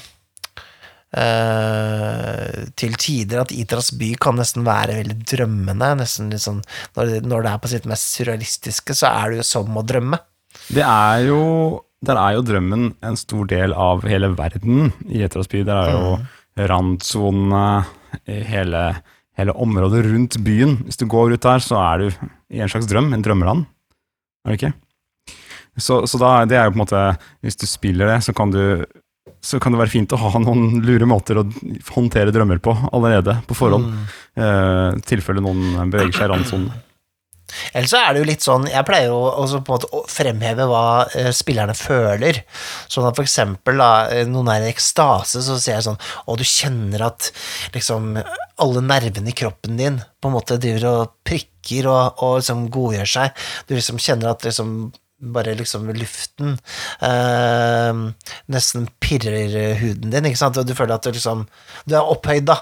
Uh, til tider at Itras by kan nesten være veldig drømmende. Nesten litt sånn, når, det, når det er på sitt mest surrealistiske, så er det jo som å drømme. Det er jo Der er jo drømmen en stor del av hele verden i Etrasby. Der er jo randsonene, hele, hele området rundt byen. Hvis du går ut der, så er du i en slags drøm, en drømmeland. Er det ikke? Så, så da, det er jo på en måte Hvis du spiller det, så kan du så kan det være fint å ha noen lure måter å håndtere drømmer på allerede på forhånd. Eh, tilfelle noen beveger seg i randsonen. Eller så er det jo litt sånn Jeg pleier jo også på en måte å fremheve hva eh, spillerne føler. Sånn at for eksempel da, eh, noen er i ekstase, så sier jeg sånn Og du kjenner at liksom alle nervene i kroppen din på en måte driver og prikker og, og liksom godgjør seg. Du liksom kjenner at liksom bare liksom luften eh, nesten pirrer huden din, ikke sant, og du føler at du liksom Du er opphøyd, da.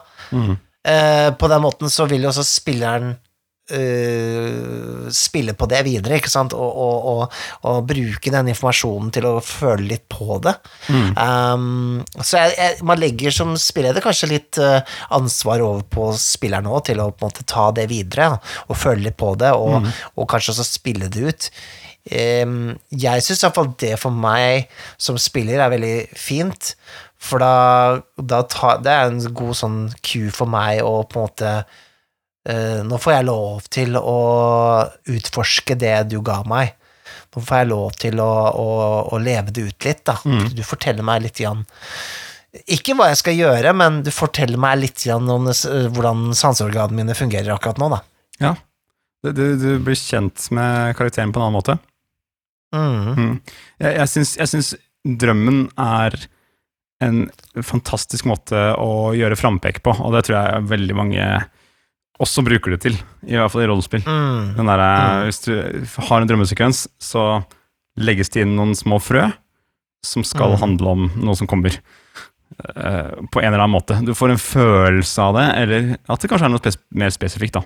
Eh, på den måten så vil jo også spilleren øh, spille på det videre, ikke sant, og, og, og, og bruke den informasjonen til å føle litt på det. Um, så jeg, jeg, man legger som spilleder kanskje litt uh, ansvar over på spilleren òg, til å på en måte ta det videre, og føle litt på det, og, og kanskje også spille det ut. Um, jeg syns iallfall det for meg som spiller er veldig fint, for da, da tar, det er en god sånn cue for meg å på en måte Nå får jeg lov til å utforske det du ga meg. Nå får jeg lov til å, å, å leve det ut litt, da. Du forteller meg litt igjen Ikke hva jeg skal gjøre, men du forteller meg litt igjen om det, hvordan sanseorganene mine fungerer akkurat nå, da. Ja. Du, du, blir kjent med karakteren på en annen måte. Mm. Mm. Jeg, jeg, syns, jeg syns drømmen er en fantastisk måte å gjøre frampek på, og det tror jeg veldig mange også bruker det til, i hvert fall i rollespill. Mm. Der, Hvis du har en drømmesekvens, så legges det inn noen små frø som skal Mm. handle om noe som kommer. Uh, på en eller annen måte. Du får en følelse av det, eller at det kanskje er noe spes mer spesifikt. da.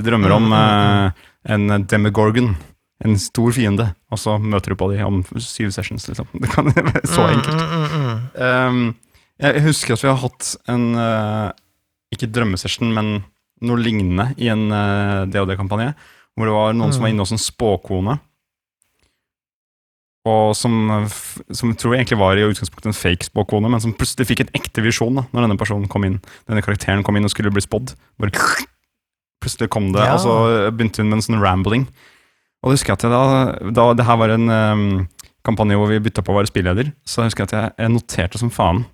Du drømmer om Mm, mm, eh, en demigorgon, en stor fiende, og så møter du på dem om syv sessions, liksom. Det kan være så enkelt. Mm, mm, mm, mm. Um, jeg husker at vi har hatt en uh, Ikke drømmesession, men noe lignende i en uh, DOD-kampanje. Hvor det var noen som var Mm. inne hos en spåkone. Og som, som tror jeg egentlig var i utgangspunktet en fake spåkone, men som plutselig fikk en ekte visjon da når denne personen kom inn Denne karakteren kom inn og skulle bli spådd. Bare Plutselig kom det, Ja. og så begynte hun med en sånn rambling. Og det husker jeg at jeg da, da det her var en um, kampanje hvor vi bytta på å være spilleder, så husker jeg at jeg, jeg noterte som faen.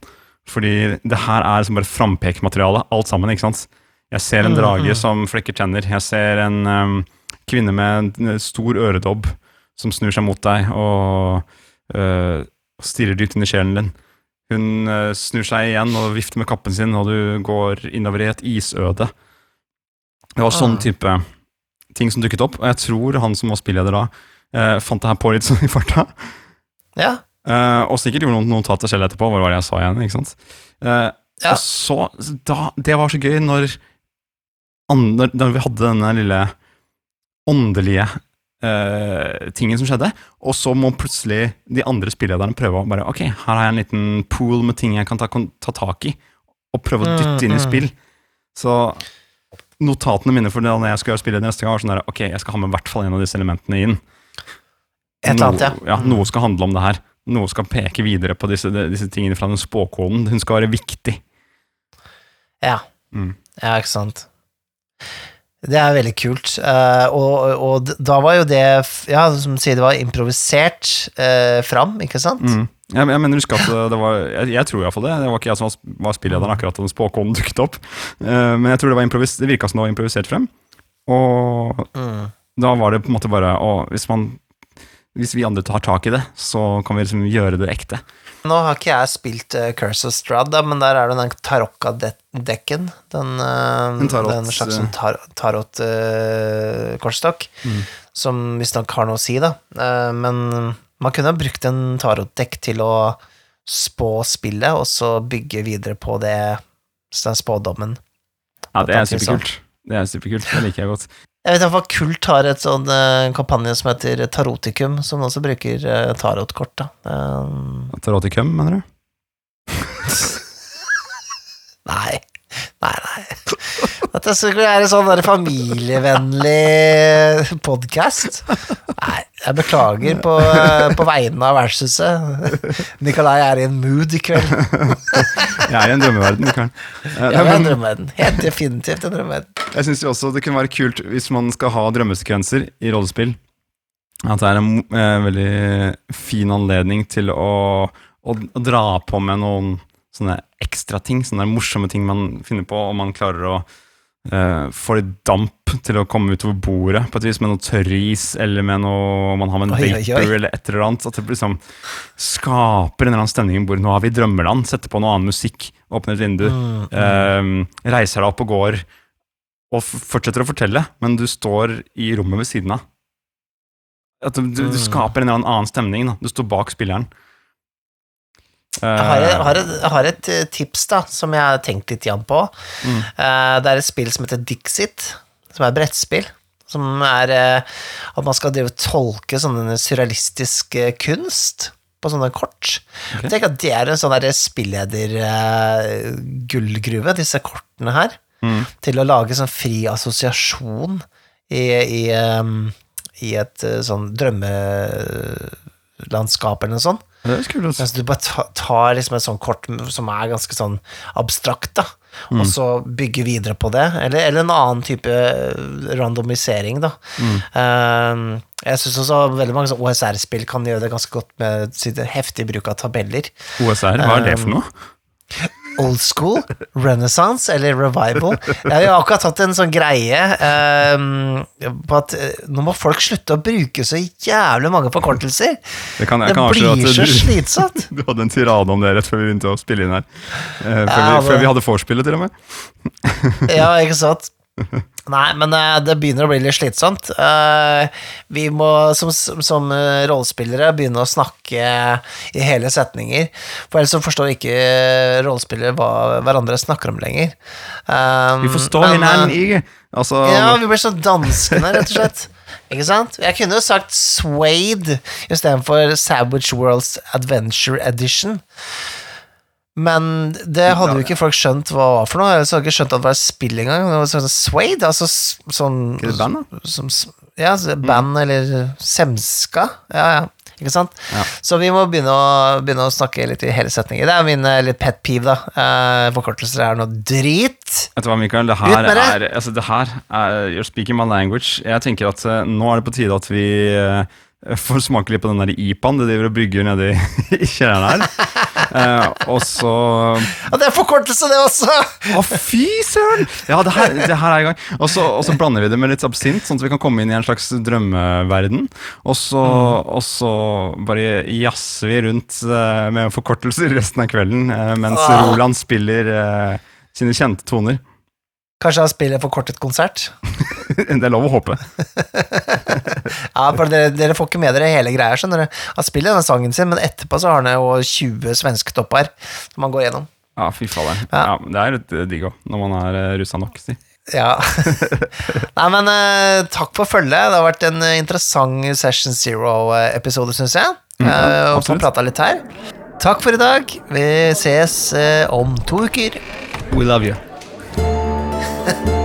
Fordi det her er som bare frampekmateriale, alt sammen. ikke sant? Jeg ser en Mm, drage mm. som flekker tenner. Jeg ser en um, kvinne med en stor øredobb som snur seg mot deg og uh, stirrer dypt inn i sjelen din. Hun uh, snur seg igjen og vifter med kappen sin, og du går innover i et isøde. Det var sånn Ah. type ting som dukket opp, og jeg tror han som var spilleder da, uh, fant det her på litt sånn i farta. Ja. Eh, og sikkert gjorde noen notater selv etterpå. Hva var det jeg sa igjen? ikke sant? Eh, Ja. Og så, da, Det var så gøy når, når vi hadde denne lille åndelige uh, tingen som skjedde, og så må plutselig de andre spillederne prøve å bare Ok, her har jeg en liten pool med ting jeg kan ta, ta tak i, og prøve å dytte inn i Mm, mm. spill. Så notatene mine for det når jeg skal gjøre spillet neste gang, var sånn der Ok, jeg skal ha med i hvert fall en av disse elementene inn. Et eller annet, ja. Ja, noe skal handle om det her. noe skal peke videre på disse, disse tingene fra den spåkoden. Hun skal være viktig. Ja. Mm. Ja, ikke sant. Det er veldig kult. Eh, og, og da var jo det Ja, som du sier, det var improvisert eh, fram, ikke sant? Mm. Jeg, jeg mener husk at det var Jeg, jeg tror iallfall det. Det var ikke jeg som var, spillederen akkurat da den spåkoden dukket opp. Uh, men jeg tror det var det virka som det var improvisert frem. Og Mm. da var det på en måte bare å, hvis, man, hvis vi andre tar tak i det, så kan vi liksom gjøre det ekte. Nå har ikke jeg spilt uh, Curse of Strad, men der er det den Tarokka-dekken. Den, uh, En tarot, den slags eh. sånn tar tarot-kortstokk, som visstnok har noe å si, da. Uh, men man kunne ha brukt en tarot-dekk til å spå spillet, og så bygge videre på det, den spådommen. Ja, det er superkult. Det er superkult, det liker jeg godt. Jeg vet iallfall Kult har et sånn uh, kampanje som heter Tarotikum, som også bruker uh, tarotkort. da. Um, Taroticum, mener du? nei. Nei, nei. Dette skulle være en sånn der familievennlig podkast. Nei, jeg beklager på, på vegne av vertshuset. Nikolai er i en mood i kveld. Jeg er i en drømmeverden. Ja, det er en drømmeverden. Helt definitivt en drømmeverden. Jeg syns også det kunne være kult hvis man skal ha drømmesekvenser i rollespill. At det er en eh, veldig fin anledning til å, å dra på med noen sånne ekstra ting. Sånne morsomme ting man finner på, og man klarer å uh, få litt damp til å komme utover bordet på et vis, med noe tørris, eller med noe man har med en Oi, vapor, oi. eller et eller annet. At det liksom skaper en eller annen stemning hvor nå har vi drømmeland, setter på noe annen musikk, åpner et vindu, Mm, eh, reiser deg opp og går, og fortsetter å fortelle, men du står i rommet ved siden av. At du, du, du Mm. skaper en eller annen stemning. Da. Du står bak spilleren. Jeg har, jeg, har et, jeg har et eh, tips da, som jeg har tenkt litt igjen på. Mm. Det er et spill som heter Dixit, som er et brettspill. Som er eh, at man skal drive og tolke sånn surrealistisk kunst på sånne kort. Ok. Tenk at det er en sånn spilleder-gullgruve, disse kortene her. mm. Til å lage sånn fri assosiasjon i, i, i et sånn drømmelandskap eller noe sånt. Mens du bare tar liksom et sånt kort som er ganske sånn abstrakt, da, og så bygger videre på det. Eller, eller en annen type randomisering, da. Um, jeg syns også veldig mange sånn OSR-spill kan gjøre det ganske godt med sitt heftig bruk av tabeller. OSR, hva er det Um, for noe? Old school, renaissance eller revival. Jeg har akkurat hatt en sånn greie um, på at eh, nå må folk slutte å bruke så jævlig mange forkortelser. Det, kan, Det kan blir så du, slitsomt. du hadde en tirade om det rett før vi begynte å spille inn her. Uh, før, Ja, vi, før vi hadde vorspielet, til og med. Ja, ikke sant? Nei, men eh, det begynner å bli litt slitsomt. Eh, vi må som, som eh, rollespillere begynne å snakke i hele setninger, for ellers så forstår ikke rollespillere hva hverandre snakker om lenger. Vi forstår hverandre ikke. Altså, Ja, vi blir så danskene, rett og slett. Ikke sant? Jeg kunne jo sagt Swade istedenfor Savage Worlds Adventure Edition. Men det hadde jo ikke folk skjønt hva var for noe. Så hadde ikke skjønt at det var spill engang. Det var sånn Swade, altså sånn det band, da? som, Ja, band band eller semska. Ja, ja. Ikke sant? Ja. Så vi må begynne å, begynne å snakke litt i hele setninger. Det er min eh, litt pet peeve, da. Eh, forkortelser er noe drit. Vet du hva, Mikael? Det her det! er, altså, det her er You're speaking my language. Jeg tenker at eh, nå er det på tide at vi eh, får smake litt på den der IPA-en de driver og brygger nede i, kjelleren her. Eh, og så Ja, det er forkortelse, det også! Å, fy søren! Ja, det her, det her er i gang. Og så, og så blander vi det med litt absint, sånn at vi kan komme inn i en slags drømmeverden. Og så, og så bare jazzer vi rundt eh, med forkortelser resten av kvelden, eh, mens. Roland spiller eh, sine kjente toner. Kanskje han spiller forkortet konsert? det er lov å håpe. Ja, for dere, dere får ikke med dere hele greia, skjønner du. Han spiller denne sangen sin, men etterpå så har han jo 20 svensketopper som han går gjennom. Ja, fy fader. Ja. Ja, det er litt eh, digg òg, når man er uh, russa nok. Si. Ja. Nei, men uh, takk for følget. Det har vært en eh, interessant Session Zero-episode, syns jeg. Mm, Uh, og få absolutt. prata litt her. Takk for i dag. Vi ses uh, om to uker. We love you. 呵